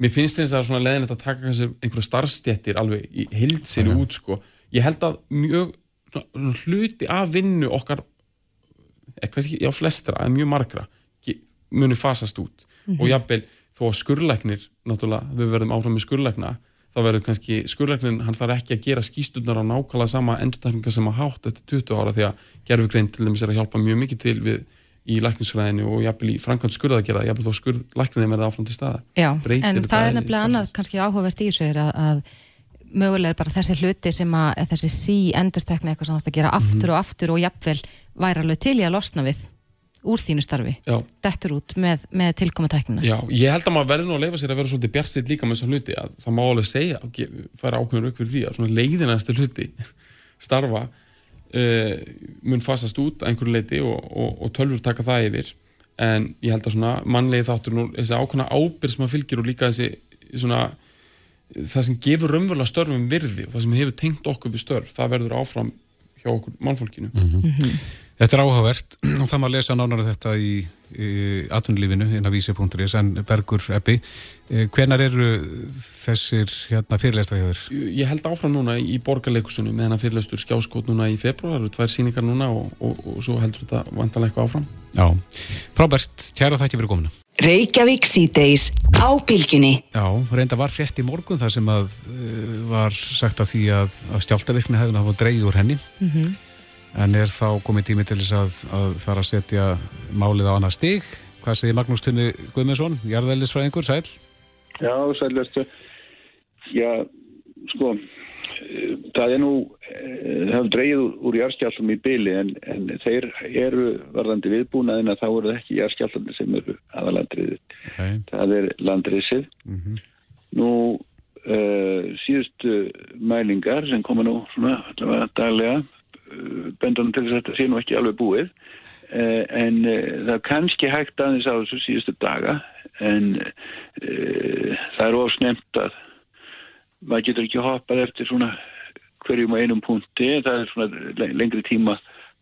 mér finnst þess að það er svona leðinlegt að taka einhverja starfstjættir alveg í hildsinu mm. út sko. ég held að mjög svona, hluti af vinnu okkar eitthvað ekki, já flestra, eða mjög margra muni fasast út mm -hmm. og jábel þó að skurleiknir náttúrulega, við verðum áfram með skurleikna þá verður kannski skurðlæknin, hann þarf ekki að gera skýstunar á nákvæmlega sama endurtækninga sem að hátt eftir 20 ára því að gerfugrein til dæmis er að hjálpa mjög mikið til við í læknisfræðinu og jafnvel í framkvæmt skurða að gera jafnvel þó skurð læknirinn verða áfram til staða Já, Breytir en það er nefnilega annað kannski áhugavert í þessu er að, að mögulega er bara þessi hluti sem að þessi sí endurtekna eitthvað sem þú átt að gera aftur og aftur og jafnvel væri alveg til í að losna við úr þínu starfi, Já. dettur út með, með tilkomateknina. Já, ég held að maður verður nú að leifa sér að vera svolítið bjartstitt líka með þessum hluti að það má alveg segja fara ákveður auk fyrir því að svona leiðinæstu hluti starfa uh, mun fasast út að einhverju leiti og, og, og tölfur taka það yfir. En ég held að svona mannlegi þáttur nú þessi ákveðna ábyrð sem að fylgir og líka þessi svona það sem gefur raunverulega störfum virði og það sem hefur tengt okkur við störf það verður áfram hjá okkur mannfólkinu Þetta er áhugavert og það má lesa nánar um þetta í, í atvinnulífinu inn á vísi.is en Bergur Ebbi, hvenar eru þessir hérna, þér? ég held áfram núna í borgarleikusunum með hennar fyrirlestur skjáskót núna í februar, það eru tvær síningar núna og, og, og svo heldur þetta vantanlega eitthvað áfram Já, frábært, kæra þætti fyrir komuna. Reykjavík síðdeis á bylgjunni. Já, reynda var frétt í morgun þar sem að uh, var sagt að því að, að stjáltavirkni hefði náttúrulega dreigð úr henni en er þá komið tími til þess að, að fara að setja málið á annað stig. Hvað segir Magnús Tumi Guðmundsson, jarðveldisfræðingur, sæl? Já, sælverstu. Já, sko, það er nú, eh, það hefur dreigið úr, jarðskjálfum í byli en, en þeir eru varðandi viðbúnaðin að þá eru ekki jarðskjálfum sem eru aðalandriðið. Okay. Það er landriðsið. Nú, uh, síðustu mælingar sem koma nú svona allavega daglega bendunum til þess að þetta sé nú ekki alveg búið. Uh, en uh, það er kannski hægt aðeins á þessu síðustu daga en það er ofsnemt að maður getur ekki hoppað eftir svona hverjum og einum punkti það er svona le- lengri tíma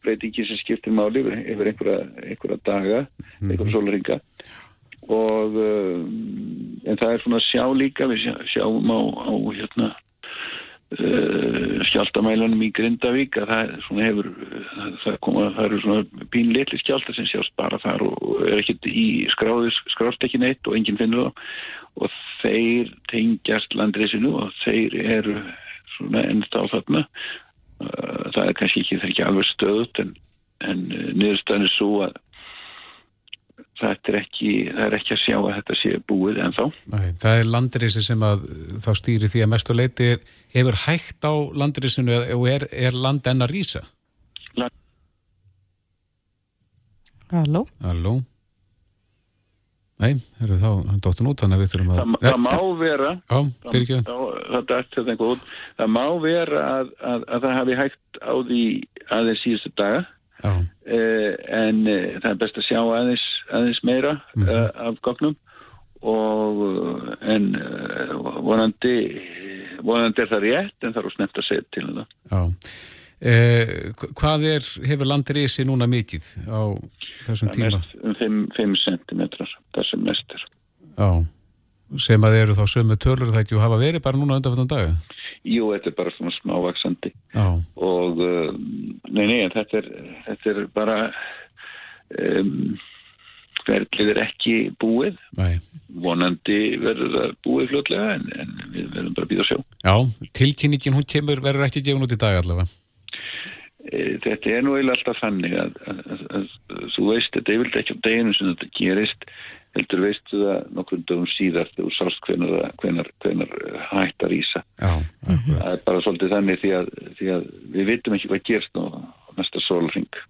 breytingi sem skiptir máli yfir, einhverja, einhverja daga, einhverja sólaringa og en það er svona sjá líka við sjá, sjáum á, á hérna uh, skjáltamælanum í Grindavík að það hefur það, það, koma, það eru svona pínleitli skjálta sem sjást bara þar og, er ekkert í ekki neitt og enginn finnur þá. Og þeir tengjast landreysinu og þeir eru svona ennþá þarna. Uh, það er kannski ekki, það ekki alveg stöðut en, en niðurstaðan er svo að þetta er ekki, það er ekki að sjá að þetta sé búið en þá. Nei, það er landrisi sem að uh, þá stýri því að mestu leiti er- hefur hægt á landrisinu og er, er land enn að rýsa? Halló? Halló? Nei, eru þá, hann dóttun út, þannig að við þurfum að... Það, það má vera, Já, fyrir ekki. það, það, út, það má vera að, að, að það hafi hægt á því aðeins síðustu daga Eh, en eh, það er best að sjá aðeins, aðeins meira eh, af gognum og en vonandi vonandi er það rétt en það er úr snemt að segja til það. hvað er, hefur landrisi núna mikið á þessum Það tíma? um 5 cm það sem mest er. Já, sem að eru þá sömu tölur það ekki að hafa verið bara núna undanfættan daga? Jú, þetta er bara svona smávaksandi Já, og uh, nei, nei, þetta er, þetta er bara um, verðlið er ekki búið. Nei. vonandi verður það búið fljótlega en, en við verðum bara að býða að sjá. Já, tilkynningin hún kemur verður ekki gefun út í dag allavega. e, þetta er nú eiginlega alltaf þannig að, að, að, að þú veist þetta er vilt ekki á deginu sem þetta gerist heldur veistu það nokkrum dögum síðar þegar þú sást hvenar, hvenar, hvenar hættar ísa Já, akkurat, það er bara svolítið þannig því að, því að við vitum ekki hvað gerst á næsta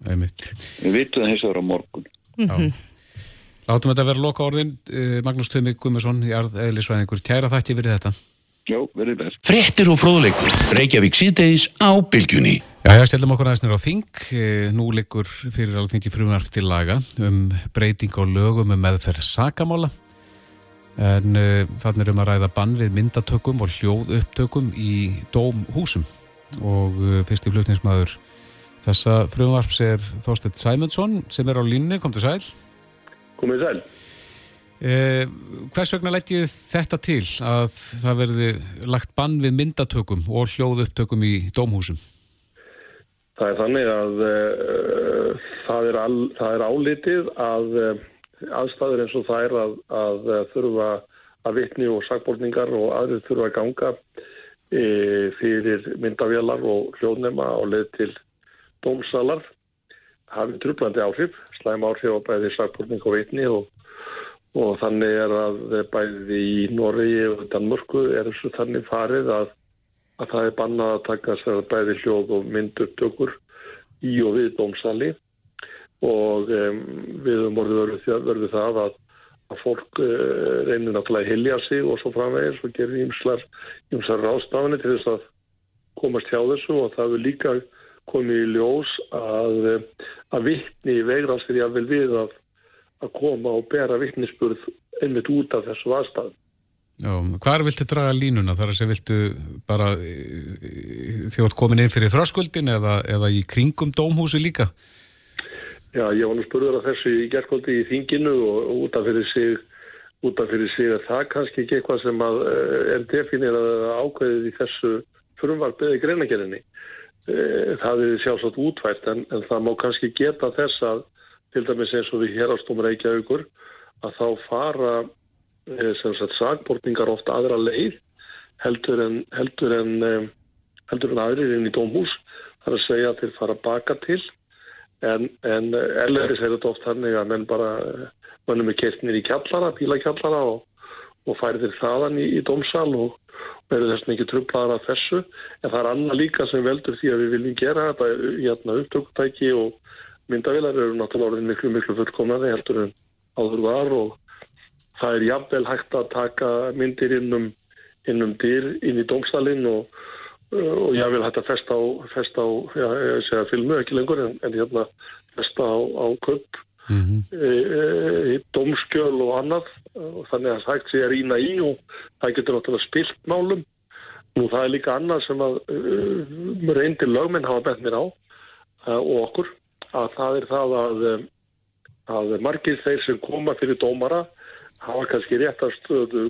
einmitt. við vitum það hins vegar á morgun. Já. Látum þetta vera loka orðin, eh, Magnús Tumi Guðmusson, Jarð Eðlisvæðingur, kæra þætti fyrir þetta. Já, verið best Fréttir og fróðleikur. Reykjavík síðdeis á bylgjunni. Já, já, stjálfum okkur aðeins nýra á þing. Eh, Nú liggur fyrir alveg þingi frumvarp til laga um breyting á lögum um meðferð sakamála. En uh, þannig er um að ræða bann við myndatökum og hljóðupptökum í dómhúsum. Og uh, fyrsti flutningsmaður þessa frumvarps er Þorstedt Sæmundsson sem er á línni, kom til sæl. Komið sæl. Eh, hvers vegna leggjið þetta til að það verði lagt bann við myndatökum og hljóðupptökum í dómhúsum? Það er þannig að uh, það, er al, það er álitið að uh, aðstæður eins og það er að, að uh, þurfa að vitni og sakbólningar og aðrir þurfa að ganga uh, fyrir myndavélar og hljóðnema á leið til dómsalar hafi trublandi áhrif, slæm áhrif á bæði sakbortning og vitni og, og þannig er að bæði í Noregi og Danmörku er þessu þannig farið að, að það er bannað að taka sér bæði hljóð og myndupptökur í og við dómsali. Og um, við höfum orðið það að, að fólk uh, reynir náttúrulega að hilja sig og svo framvegis og gerir ímslar, ímslar rástafinni til þess að komast hjá þessu. Og það er líka komið í ljós að, að vittni vegrans fyrir að vel við að, að koma og bera vittnisspurð einmitt út af þessu aðstæðum. Já, hvar viltu draga línuna? Þar að segja, viltu bara þjótt komin inn fyrir þröskuldin eða, eða í kringum dómhúsi líka? Já, ég var nú spurður af þessu í gerðkvöldi í þinginu og út af fyrir sig út af fyrir sig að það kannski ekki eitthvað sem að er definirað ákveðið í þessu frumvarpiði greinagerinni. Það er sjálfsagt útvært en, en það má kannski geta þess að til dæmis eins og við hérastum reykjaugur að þá fara sem sagt sagbortningar ofta aðra leið heldur en heldur en, heldur en aðrir inn í dómhús. Það er að segja að þeir fara baka til en, en elleris er þetta oft þannig að menn bara mannum er kertnir í kjallara, bílakjallara og, og færi þeir þaðan í, í dómsal og verður þess mikið trublaðar af þessu en það er annað líka sem veldur því að við viljum gera þetta hérna upptökutæki og myndavilar eru náttúrulega miklu miklu fullkomnaði heldur en áður var og það er jafnvel hægt að taka myndir innum innum dyr inn í dómstalinn og, og vil hægt að festa á, festa á já, ég segja filmu ekki lengur en, en hérna festa á, á köp mm -hmm. e, e, dómskjöl og annað. Og þannig að það hægt sé að rýna í og það getur náttúrulega spilt málum. Og það er líka annað sem að uh, reyndir lögminn hafa bent mér á uh, og okkur að það er það að, að margir þeir sem koma fyrir dómara hafa kannski réttast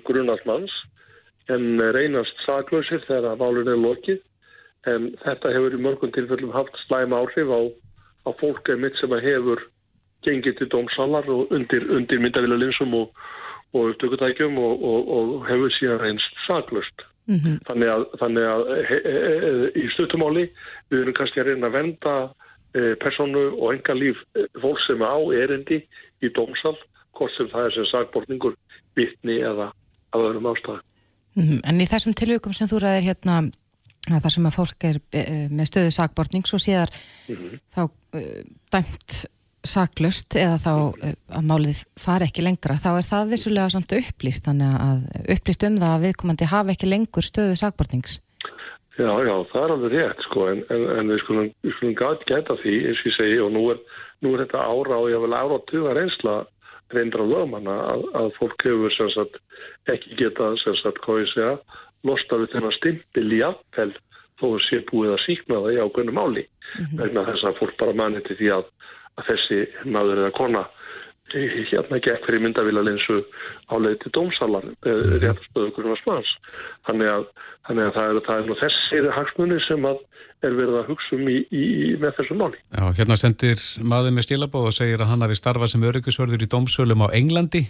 grunasmanns en reynast saklausir þegar málun er lokið en þetta hefur í mörgum tilfellum haft slæma áhrif á, á fólk mitt sem hefur gengið til dómsalar og undir, undir myndavila linsum og, og upptökutækjum og, og, og hefur síðan reynst saklust. Mm -hmm. Þannig að, þannig að he, he, he, í stuttumáli við erum kannski að reyna að venda personu og enga líf fólk sem á erindi í dómsal hvort sem það er sem sagbortningur vittni eða að öðrum ástæðu. Mm -hmm. En í þessum tilvíkum sem þú ræðir hérna þar sem að fólk er með stöðu sagbortnings og síðar mm -hmm. þá uh, dæmt saklust eða þá að málið fari ekki lengra, þá er það vissulega samt upplýst, þannig að upplýst um það að viðkomandi hafa ekki lengur stöðu sakbortnings. Já, já, það er alveg rétt, sko, en, en, en við skulum, skulum gæta því, eins og ég segi, og nú er, nú er þetta ára og ég vil ára að tuga reynsla reyndra lögmanna að, að fólk hefur sem sagt ekki getað sem sagt, hvað ég segja, losta við þennan stimpil í aðfell þó að sé búið að síkna það í ákveðnum máli, mm -hmm. vegna þess að fólk bara manni til því að að þessi maður eða kona hérna gekk fyrir myndavílalinsu áleið til dómsalar mm. réttastöðu grunna smans þannig að, þannig að það er, það er nú þessir hagsmunni sem að er verið að hugsa um í, í, með þessu máli Já, hérna sendir maður með stílabóð og segir að hann hafi starfað sem öryggisvörður í dómsölum á Englandi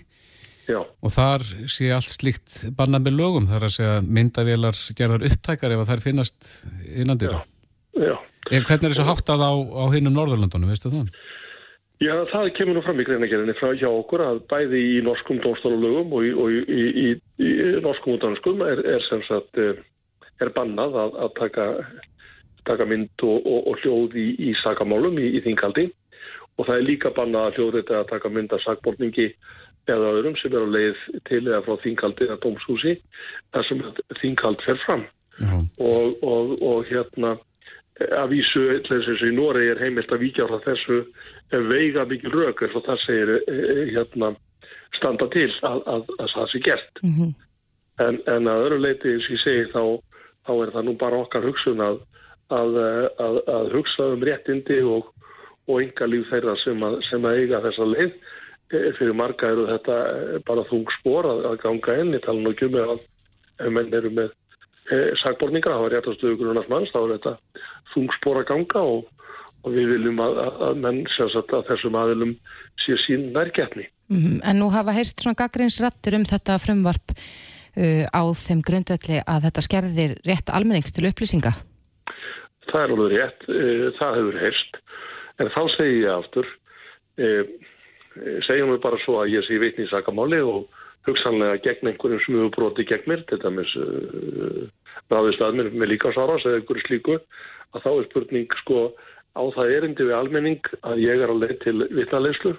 Já. og þar sé allt slíkt bannað með lögum þar að segja myndavílar gerðar upptækar ef það finnast innandir Já, já Hvernig er þessu háttað á, á hinnum Norðurlandunum, veistu það? Já, það kemur nú fram í greinagerinni frá hjá okkur að bæði í norskum dómstólulögum og í, og í, í, í norskum útdanskum er, er sem sagt er bannað að, að taka, taka mynd og, og, og hljóð í sakamálum í þingaldi. Og það er líka bannað að hljóð þetta að taka mynd af sakbortningi eða öðrum sem er á leið til eða frá þingaldi eða dómshúsi þar sem þingald fer fram. Og, og hérna að vísu, eins og í Nóri er heimilt að víkja á þessu veiga mikið rauk eins og það segir hérna standa til að, að, að það sé gert. Mm -hmm. en, en að öru leiti eins og ég segi þá, þá er það nú bara okkar hugsun að, að hugsa um réttindi og, og enga líf þeirra sem, sem að eiga þessa leið. Fyrir marga eru þetta bara þung spór að ganga inn. Í talan og kjumi að menn eru með sagborninga, það var réttastuðu grunast manns, þá er þetta þungspóra ganga og, og við viljum að, að menn sagt, að þessum aðilum sé sín nærgetni. Mm -hmm. En nú hafa heist svona gaggrinsrattir um þetta frumvarp uh, á þeim grundvelli að þetta skerðir rétt almennings til upplýsinga? Það er alveg rétt, uh, það hefur heist En þá segi ég aftur, e, segjum við bara svo að ég sé vitni í sakamáli og hugsanlega gegn einhverjum smugubróti gegn mér, til dæmis uh, ráðist að mér með líka sáras eða einhverju slíku, að þá er spurning sko á það erindi við almenning að ég er á leið til vitnaleyslu.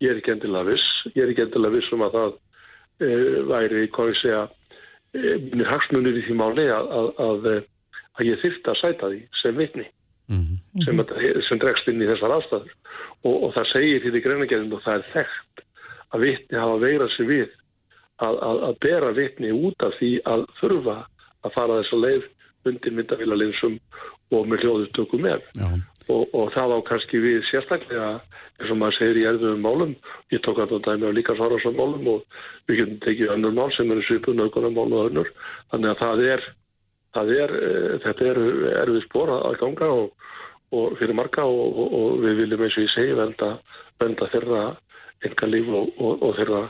Ég er ekki endilega viss, ég er ekki endilega viss um að það uh, væri, hvað ég segja, uh, mínir hagsmunir í því máli að, að, að, að ég þyrfti að sæta því sem vitni sem, að- sem dregst inn í þessar aðstæður. Og, og það segir því í greinagerðin og það er þekkt að vitni hafa veirað sér við að, að, að bera vitni út af því að þurfa að fara þessa leið undir myndavélalinsum og með hljóðutöku með og, og það á kannski við sérstaklega eins og maður segir í erfiðum málum ég tók að það dæmi á líka svarasam málum og við getum tekið önnur mál sem eru svipun auðvitað mál og önnur þannig að það er, það er eh, þetta er erfið spór að ganga og, og fyrir marga og, og, og við viljum eins og ég segi venda, venda þeirra enga líf og, þeirra,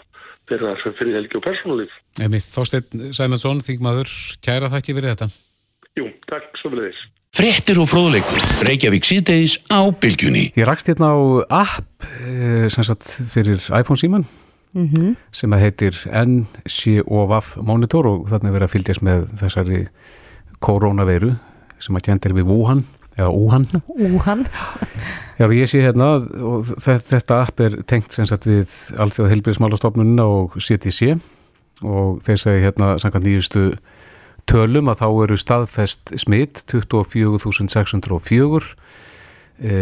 þeirra fyrir helgi og persónulíf. Einmitt, Þorsteinn Sæmundsson, þingmaður, kæra þætti fyrir þetta. Jú, takk svo fyrir þess. Fréttir og fróðleikur. Reykjavík síðdeis á bylgjunni. Ég rakst hérna á app eh, sem sagt fyrir iPhone síman Mhm. sem að heitir NCOVAF Monitor og þarna er verið að fylgjast með þessari koronaveiru sem að kendir við Wuhan eða Wuhan. Úhan. Já, ég sé hérna og þe- þetta app er tengt sem sagt við Alþjóða heilbyrðismálastofnunina og CTC og þeir segi hérna samkvæmt nýjustu tölum að þá eru staðfest smitt 24.604 e,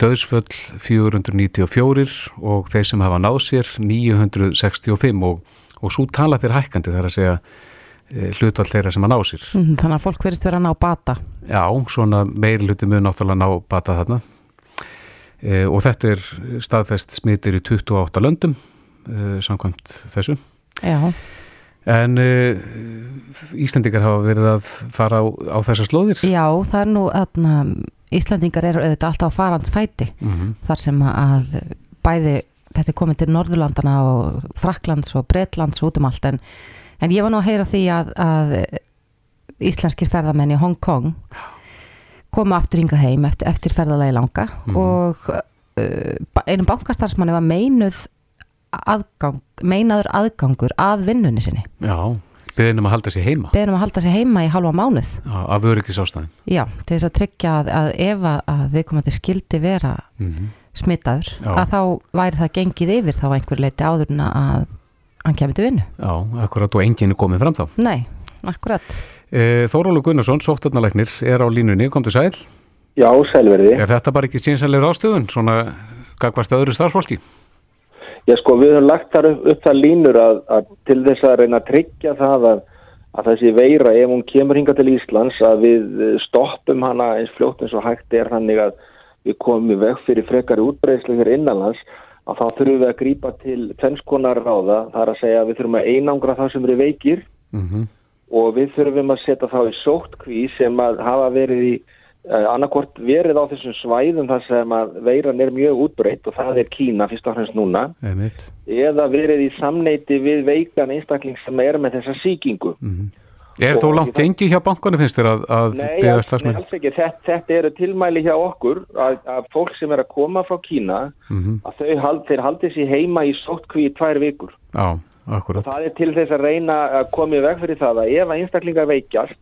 döðsföll 494 og þeir sem hafa náð sér 965 og, og svo tala fyrir hækkandi þar að segja e, hlutall þeirra sem að ná sér Mhm, Þannig að fólk verðist vera að ná bata. Já, svona meiri hluti mun náttúrulega ná bata þarna e, og þetta er staðfest smitir í 28 löndum e, samkvæmt þessu Já. En e, Íslendingar hafa verið að fara á, á þessar slóðir Já, það er nú að Íslandingar eru auðvitað alltaf á farans fæti Mhm. þar sem að bæði þetta er komið til Norðurlandana og Fraklands og Bretlands og út um allt en, en ég var nú að heyra því að, að íslenskir ferðamenn í Hong Kong koma aftur hingað heim eftir, eftir ferðalagi langa Mhm. og uh, einum bankastarfsmanni var meinuð aðgang, meinaður aðgangur að vinnunni sinni Já, beðin um að halda sér heima beðin um að halda sig heima í halva mánuð Já, af öryggisástæðin Já, til þess að tryggja að, að ef að, að viðkomandi skildi vera Mhm. smitaður, Já. að þá væri það gengið yfir þá einhver leiti áður en að hann kemur til vinnu. Já, akkurat og enginn er komið fram þá Nei, akkurat. e, Þórólu Gunnarsson, sóttarnalæknir er á línunni, kom til sæl Já, sælverði. Er þetta bara ekki sínsanlega rástöðun, svona gagvart öðru starfsfólki? Já, sko, við höfum lagt þar upp, upp það línur að, að til þess að reyna að tryggja það að, að þessi veira, ef hún kemur hinga til Íslands, að við eh, stoppum hana eins fljótt eins og hægt er þannig að við komum í veg fyrir frekari útbreyslu hér innanlands, að þá þurfum við að grípa til tvennskonar ráða, það er að segja að við þurfum að einangra það sem eru veikir Mm og við þurfum að setja þá í sóttkví sem að hafa verið í annarkort verið á þessum svæðum þar sem að veiran er mjög útbreytt og það er Kína fyrst og fremst núna Einmitt. eða verið í samneiti við veikan einstakling sem er með þessa síkingu. Er þó Og langt ég- gengi hjá bankunni finnst þér að, að beða alls, nei, alls ekki. Þetta, þetta eru tilmæli hjá okkur að, að fólk sem er að koma frá Kína Mhm. að þau hald, þeir haldi sér heima í sóttkví í tvær vikur. Já, akkurat. Það er til þess að reyna að koma í veg fyrir það að ef að einstaklingar veikjast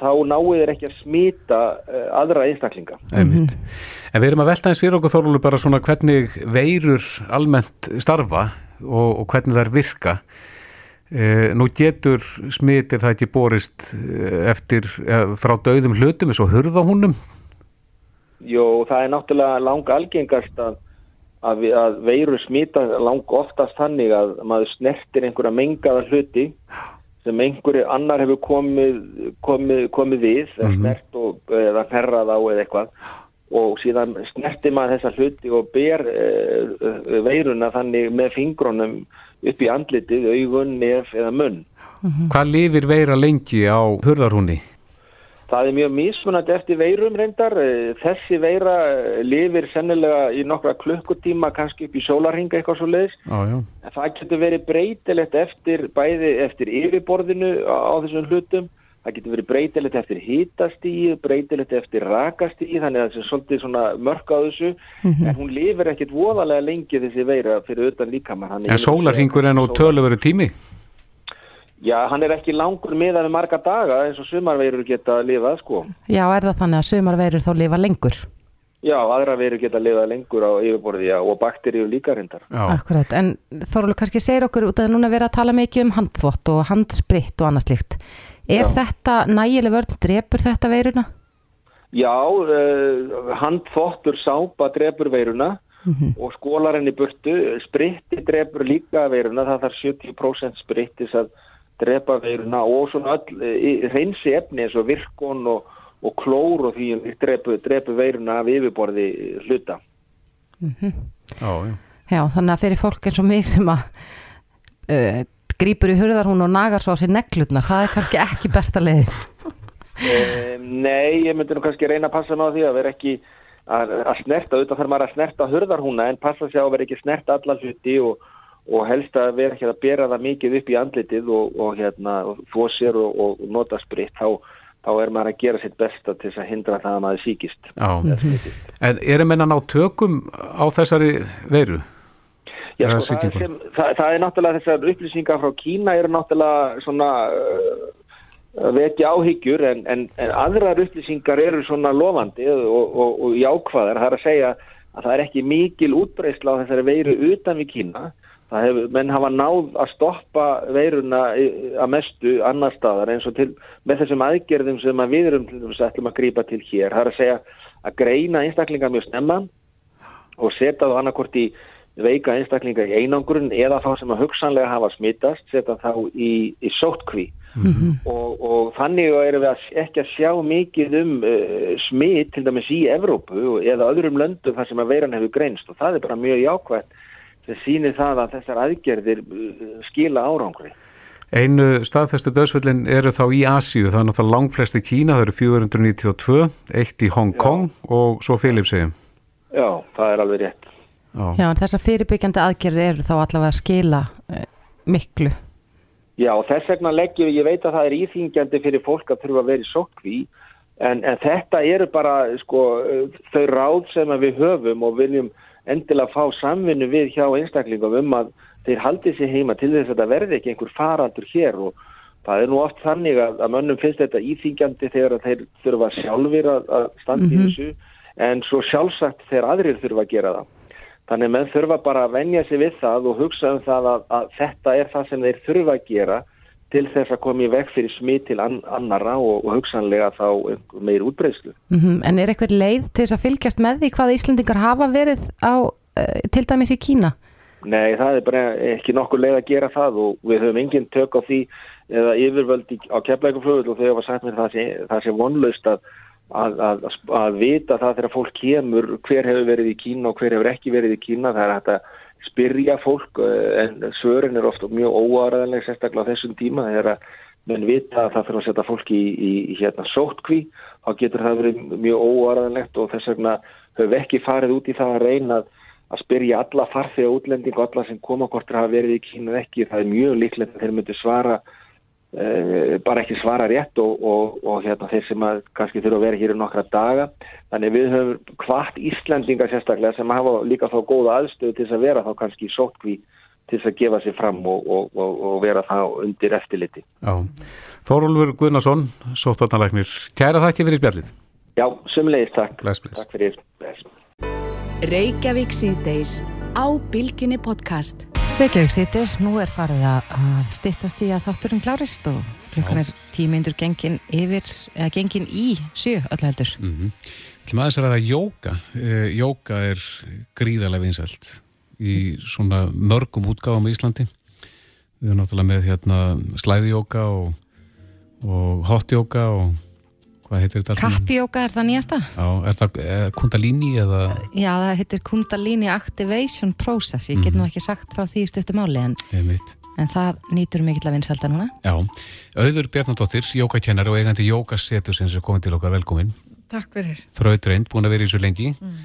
þá náu þeir ekki að smita uh, aðra einstaklinga. Einmitt. En við erum að velta eins fyrir okkur Þórólu bara svona hvernig veirur almennt starfa og, og hvernig þær virka. E, nú getur smitir það ekki borist eh, eftir, frá döðum hlutum eins og hurðahúnum. Jó, það er náttúrulega lang algengast að, að, að veiru smita lang oftast þannig að maður snertir einhverja mengaða hluti sem einhverju annar hefur komið, komið, komið við, mm Mhm. snert og, eða herrað á eða eitthvað og síðan snertir maður þessa hluti og ber e, veiruna þannig með fingrunum upp í andlitið, augun, nef eða munn. Hvað lifir veira lengi á hurðarhúni? Það er mjög mismunandi eftir veirum reyndar. Eh, Þessi veira eh, lifir sennilega í nokkra klukkutíma, kannski upp í sólarhinga eitthvað svo leiðis. En það getur verið breytilegt eftir bæði eftir yfirborðinu á, þessum hlutum. það getur verið breytilegt eftir hitastíi, breytilegt eftir rakastíi, þannig að það er svolítið svona mörk á þessu, en hún lifir ekkit voðalega lengi þessi veira fyrir utan líkamann. En sólarhingur er nú töluveri tími? Já, hann er ekki langur meðan við marga daga eins og sumarveirur geta lifað, sko. Já, er það þannig að sumarveirur þá lifa lengur? Já, aðra veirur geta lifað lengur á yfirborði já, og bakteríu líka reyndar. Akkurat, en Þorvaldur kannski segir okkur út að núna vera að tala mikið um handþvott og handspritt og annað slíkt. Er Já. þetta nægileg vörn, drepur þetta veiruna? Já, uh, handþvottur sápa drefur veiruna Mhm. og skólar henni burtu. Spritti drefur líka veiruna, það þarf 70% sprittis að drepa veiruna og svona öll uh, reynsi efni eins og virkon og, og klór og því drepu, drepu veiruna af yfirborði hluta. Mhm. Já, já. Já, þannig að fyrir fólk eins og mig sem að uh, grýpur í hurðarhún og nagar svo á sér neglutnar, það er kannski ekki besta leiðin. Um, nei, ég myndi nú kannski reyna að passa ná því að vera ekki að, að snerta, auðvitað þarf maður að snerta hurðarhúna en passa sig á að vera ekki snerta alla hluti og, og helst að vera ekki að bera það mikið upp í andlitið og, og hérna, og þvó sér og, og nota spritt, þá, þá er maður að gera sitt besta til að hindra það að maður síkist. Já. En eru menna ná tökum á þessari veiru? Já, Eða sko, það, er sem, það, það er náttúrulega þessar upplýsingar frá Kína eru náttúrulega svona uh, vekja áhyggjur en, en, en aðrar upplýsingar eru svona lofandi og, og, og jákvæðar. Það er að segja að það er ekki mikil útbreysla á þessari veiru utan við Kína. Það hefur, menn hafa náð að stoppa veiruna að mestu annar staðar eins og til, með þessum aðgerðum sem að við erum ætlum að grípa til hér. Það er að segja að greina einstaklingar mjög snemma og setja þá annarkort í veika einstaklinga í einangrun eða þá sem að hugsanlega hafa smittast, setja þá í, í sótkví og, og þannig erum við að, ekki að sjá mikið um uh, smitt til dæmis í Evrópu eða öðrum löndum þar sem að veiran hefur greinst og það er bara mjög jákvætt sem sýnir það að þessar aðgerðir uh, skila árangri. Einu staðfestu döðsvöldin eru þá í Asíu, það er náttúrulega langflest í Kína, það eru 492, eitt í Hong Kong og svo Filipsheim. Já, það er alveg rétt. Já, en þessar fyrirbyggjandi aðgerðir eru þá allavega að skila uh, miklu. Já, þess vegna leggjum við, ég veit að það er íþingjandi fyrir fólk að þurfa að vera í sótkví, en, en þetta eru bara sko, uh, þau ráð sem að við höfum og viljum endilega fá samvinnu við hjá einstaklingum um að þeir haldi sér heima til þess að þetta verði ekki einhver faraldur hér og það er nú oft þannig að, að mönnum finnst þetta íþingjandi þegar þeir þurfa sjálfur að, að standa í Mhm. þessu en svo sjálfsagt þegar aðrir þurfa að gera það. Þannig menn þurfa bara að venja sig við það og hugsa um það að, að þetta er það sem þeir þurfa að gera til þess að koma í veg fyrir smit til an, annara og, og hugsanlega þá meir útbreyslu. Mm En er eitthvað leið til þess að fylgjast með því hvað Íslendingar hafa verið á, uh, til dæmis í Kína? Nei, það er bara ekki nokkur leið að gera það og við höfum engin tök á því eða yfirvöld í, á keflækuflöðul og þau hafa sagt mér það sé, það sé vonlaust að, að, að, að vita það þegar fólk kemur hver hefur verið í Kína og hver hefur ekki verið í Kína. Það er hægt að spyrja fólk eh, en svörin er ofta mjög óaræðanleg sérstaklega á þessum tíma þegar að menn vita að það fyrir að setja fólk í, í, hérna sótkví þá getur það verið mjög óaræðanlegt og þess vegna höfum ekki farið út í það að reyna að að spyrja alla farþega útlending og alla sem koma hvort þeir hafa verið í eða ekki, það er mjög líklegt að þeir myndu svara bara ekki svara rétt og, og, og hérna, þeir sem að kannski þurfa að vera hér í nokkra daga þannig við höfum hvart Íslandinga sérstaklega sem hafa líka þá góða aðstöðu til þess að vera þá kannski í sótkví til þess að gefa sér fram og, og, og, og vera þá undir eftirliti. Já. Þórólfur Guðnason, sóttvarnalæknir, kæra þakki fyrir spjallið. Já, sumlegist takk. Bless, bless. Takk fyrir. Bless. Reykjavík síðdeis á Bilginni podcast. Reykjavík sýtis, nú er farið að, stittast í að þátturinn klárist og klukkan er tímyndur gengin yfir, eða gengin í sjö öllu heldur. Mm -hmm. Til maður þess að ræða jóka. Uh, jóka er gríðarlega vinsælt í svona mörgum útgáfum í Íslandi. Við erum náttúrulega með hérna slæðijóka og, og hotjóka og hvað heitir þetta? Kappjóka er það nýjasta? Já, er það eh, kundalíni eða? Já, það heitir Kundalini Activation Process, ég get nú ekki sagt frá því í stöttu máli en, en það nýtur mikill að vinsalda núna. Já, Auður Bjarnadóttir, jókakennari og eigandi jókasetur sem er komin til okkar velkomin. Takk fyrir. Þrautreind, búin að vera í svo lengi. Mm.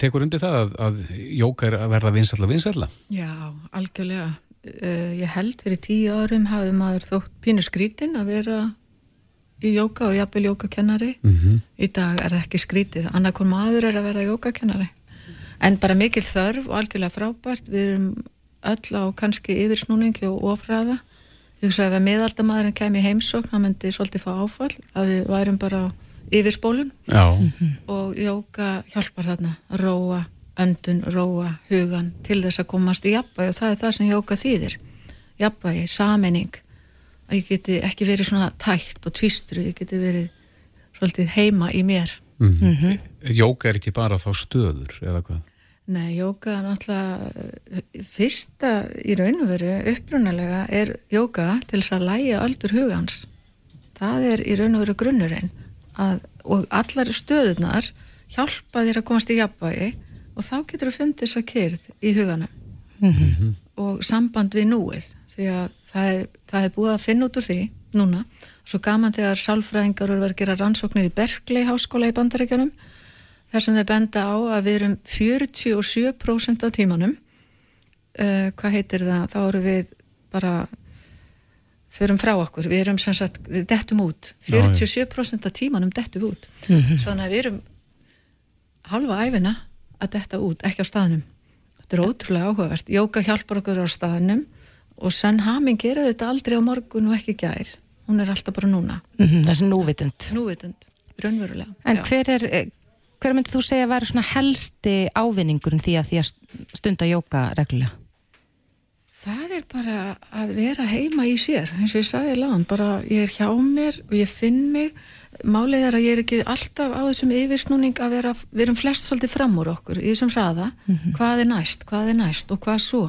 tekur undir það að, að jóka er að verða vinsalla vinsalla? Já, algjörlega. uh, ég held fyrir tíu árum hafi maður þótt pínu skrítin að vera í jóka og jafnvel jókakennari Mhm. í dag er það ekki skrítið. Annarkon maður er að vera jókakennari en bara mikil þörf og algjörlega frábært. Við erum öll á kannski yfirsnúningi og ofræða ég hugsa ef að miðaldamaðurinn kemi í heimsókn hann myndi svolítið fá áfall að við værum bara á yfirspólun Já. og jóka hjálpar þarna. Að róa öndun, róa hugan til þess að komast í jafnvægi og það er það sem jóka þýðir. Jafnvægi, sammenning að ég geti ekki verið svona tætt og tvistru, ég geti verið svolítið heima í mér. Mm Jóka er ekki bara þá stöður eða hvað? Nei, jóka er náttúrulega eh, fyrsta í raun og veru upprunalega er jóka til þess að læja aldur hugans það er í raun og veru grunnurinn að, og allar stöðunar hjálpa þér að komast í jafnvægi og þá getur þú fundið þess að kyrð í huganum. Mhm. og samband við núið því að það er, það er búið að finna út úr því núna, svo gaman þegar sálfræðingar eru verið að gera rannsóknir í Berkeley háskóla í bandaríkjanum þar sem þeir benda á að við erum 47% af tímanum uh, hvað heitir það? Þá eru við bara förum frá okkur, við erum sem sagt við dettum út, Já, já. 47% af tímanum dettum út. Mhm. svona að við erum halva æfina að detta út, ekki á staðnum. Þetta er ótrúlega áhugavert. Jóka hjálpar okkur á staðnum og sann haming er þetta aldrei á morgun og ekki gær. Hún er alltaf bara núna. Mhm, það er sem núvitund. Núvitund, raunverulega. En Já. hver er, eh, hver myndið þú segja að vera svona helsti ávinningurinn því að því að stunda jóka reglulega? Það er bara að vera heima í sér, eins og ég sagði láðan, bara ég er hjá mér og ég finn mig, málið er að ég er ekki alltaf á þessum yfirsnúning að vera, við erum flest svolítið fram úr okkur í þessum hraða, hvað er næst, hvað er næst og hvað svo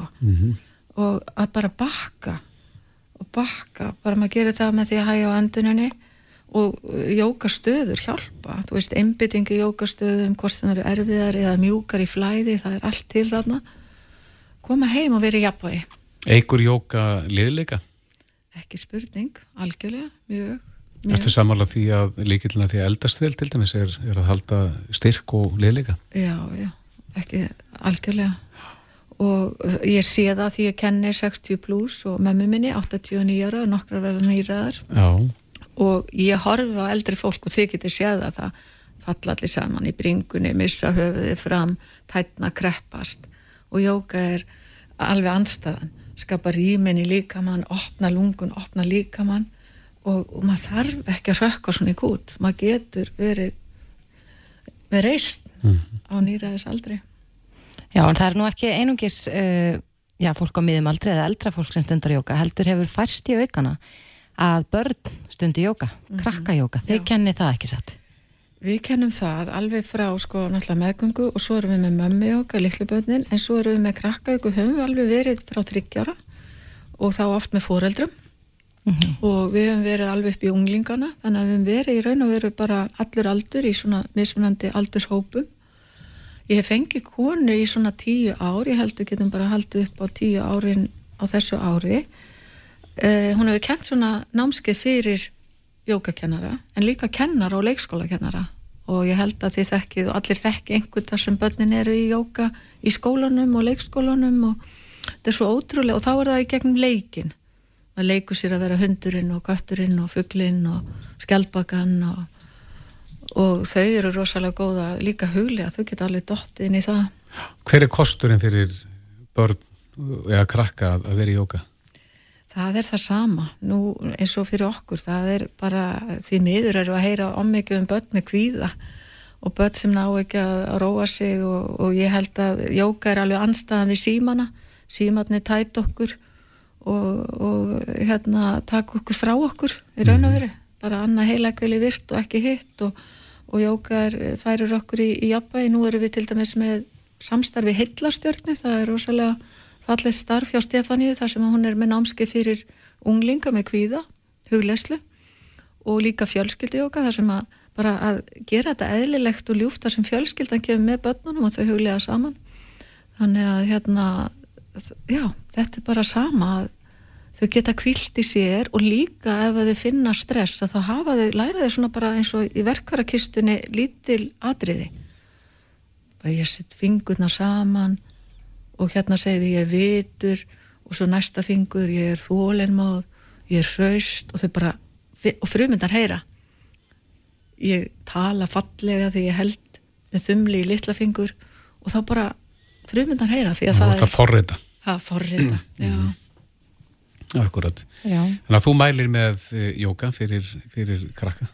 og að bara bakka. Og bakka, bara maður gerir það með því að hægja á enduninni og jóka stöður hjálpa, þú veist, einbyttingi jóka stöðum, hvort það eru erfiðar eða mjúkar í flæði, það er allt til þarna. Koma heim og vera í jafnvægi. Eigur jóka liðleika? ekki spurning, algjörlega. Mjög, mjög. Ertu samanlega því að líkillina því að eldast vel til dæmis er, er að halda styrk og liðleika? já, já, ekki algjörlega og ég sé það því ég kenni 60 plus og mömmu minni 89 ára, nokkrar verða nýraðar Já. og ég horfi á eldri fólk og þið getur séð að það falla allir saman í bringunni, missa höfuðið fram, tætna kreppast. Og jóka er alveg andstæðan, skapa rýmin í líkamann, opna lungun, opna líkamann. Og, og maður þarf ekki að rökka svona í gút, maður getur verið með reist á nýraðis aldri. Já, en það er nú ekki einungis uh, já, fólk á miðum aldrei eða eldra fólk sem stundar jóka, heldur hefur færst í aukana að börn stundi jóka, krakka jóka, þeir kenni það ekki satt. Við kennum það alveg frá sko náttúrulega meðgöngu og svo erum við með mömmu jóka, litlu börnin, en svo erum við með krakka jóka, höfum við alveg verið frá þryggjára og þá oft með foreldrum. Og við höfum verið alveg upp í unglingana, þannig að við höfum verið í raun og veru bara allur aldur í svona mismunandi aldurshópum. Ég hef fengið konu í svona tíu ár, ég heldur getum bara haldið upp á tíu árin á þessu ári. Uh, hún hefur kent svona námskeið fyrir jókakennara en líka kennara og leikskólakennara og ég held að þið þekkið og allir þekki einhvern þar sem börnin eru í jóka í skólanum og leikskólanum og þetta er svo ótrúlega og þá er það í gegnum leikin að leiku sér að vera hundurinn og götturinn og fugglinn og skjaldbakan og, og þau eru rosalega góða líka huglega, þau geta alveg dottið inn í það. Hver er kosturinn fyrir börn eða krakka að vera í jóka? Það er það sama, nú eins og fyrir okkur, það er bara, því miður eru að heyra ommikið um börn með kvíða. Og börn sem ná ekki að róa sig og, og ég held að jóka er alveg anstæðan við símana, símanni tætt okkur og, og hérna taka okkur frá okkur í raun og veru, bara annað heilakvili virt og ekki hitt og, og jóka er, færir okkur í, í jafnvægi, nú erum við til dæmis með samstarfi heillastjörnu, það er rosalega fallið starf hjá Stefáníu þar sem hún er með námskeið fyrir unglinga með kvíða, hugleyslu og líka fjölskyldujóka þar sem að bara að gera þetta eðlilegt og ljúft þar sem fjölskyldan kemur með börnunum og þau huglega saman. Þannig að hérna já, þetta er bara sama þau geta kvilt í sér og líka ef þau finna stress að þá hafa þau, læra þau svona bara eins og í verkvarakistunni lítil atriði. Bara ég sett fingurna saman og hérna segir ég vitur og svo næsta fingur, ég er þólenmáð ég er hraust og þau bara og frumundar heyra. Ég tala fallega því ég held með þumli í litla fingur og þá bara frumundar heyra því að það, það er forrita. Það forrita, já Akkurat, Já. þannig að þú mælir með jóka fyrir, fyrir krakka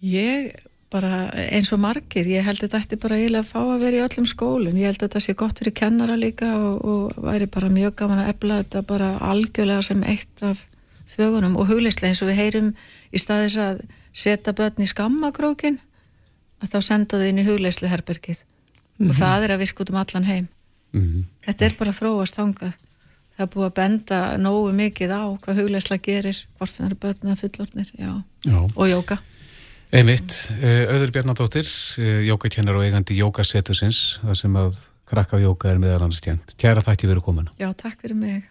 Ég bara eins og margir, ég held að þetta ætti bara eiginlega að fá að vera í öllum skólum, ég held að þetta sé gott fyrir kennara líka og, og væri bara mjög gaman að ebla þetta bara algjörlega sem eitt af fögunum og hugleislega eins og við heyrum í staðis að setja börn í skammakrókin að þá senda þau inn í hugleislu herbergið Mhm. og það er að viska út um allan heim Mhm. þetta er bara að þróast þangað það er búið að benda nógu mikið á hvað hugleisla gerir, hvort það eru börn eða fullornir, já, Já. og jóka Einmitt, eh, Auður Bjarnadóttir, jókakennar og eigandi jókasetusins, það sem að krakka jóka er meðal annars tjent. Kæra þætti verið komin. Já, takk fyrir mig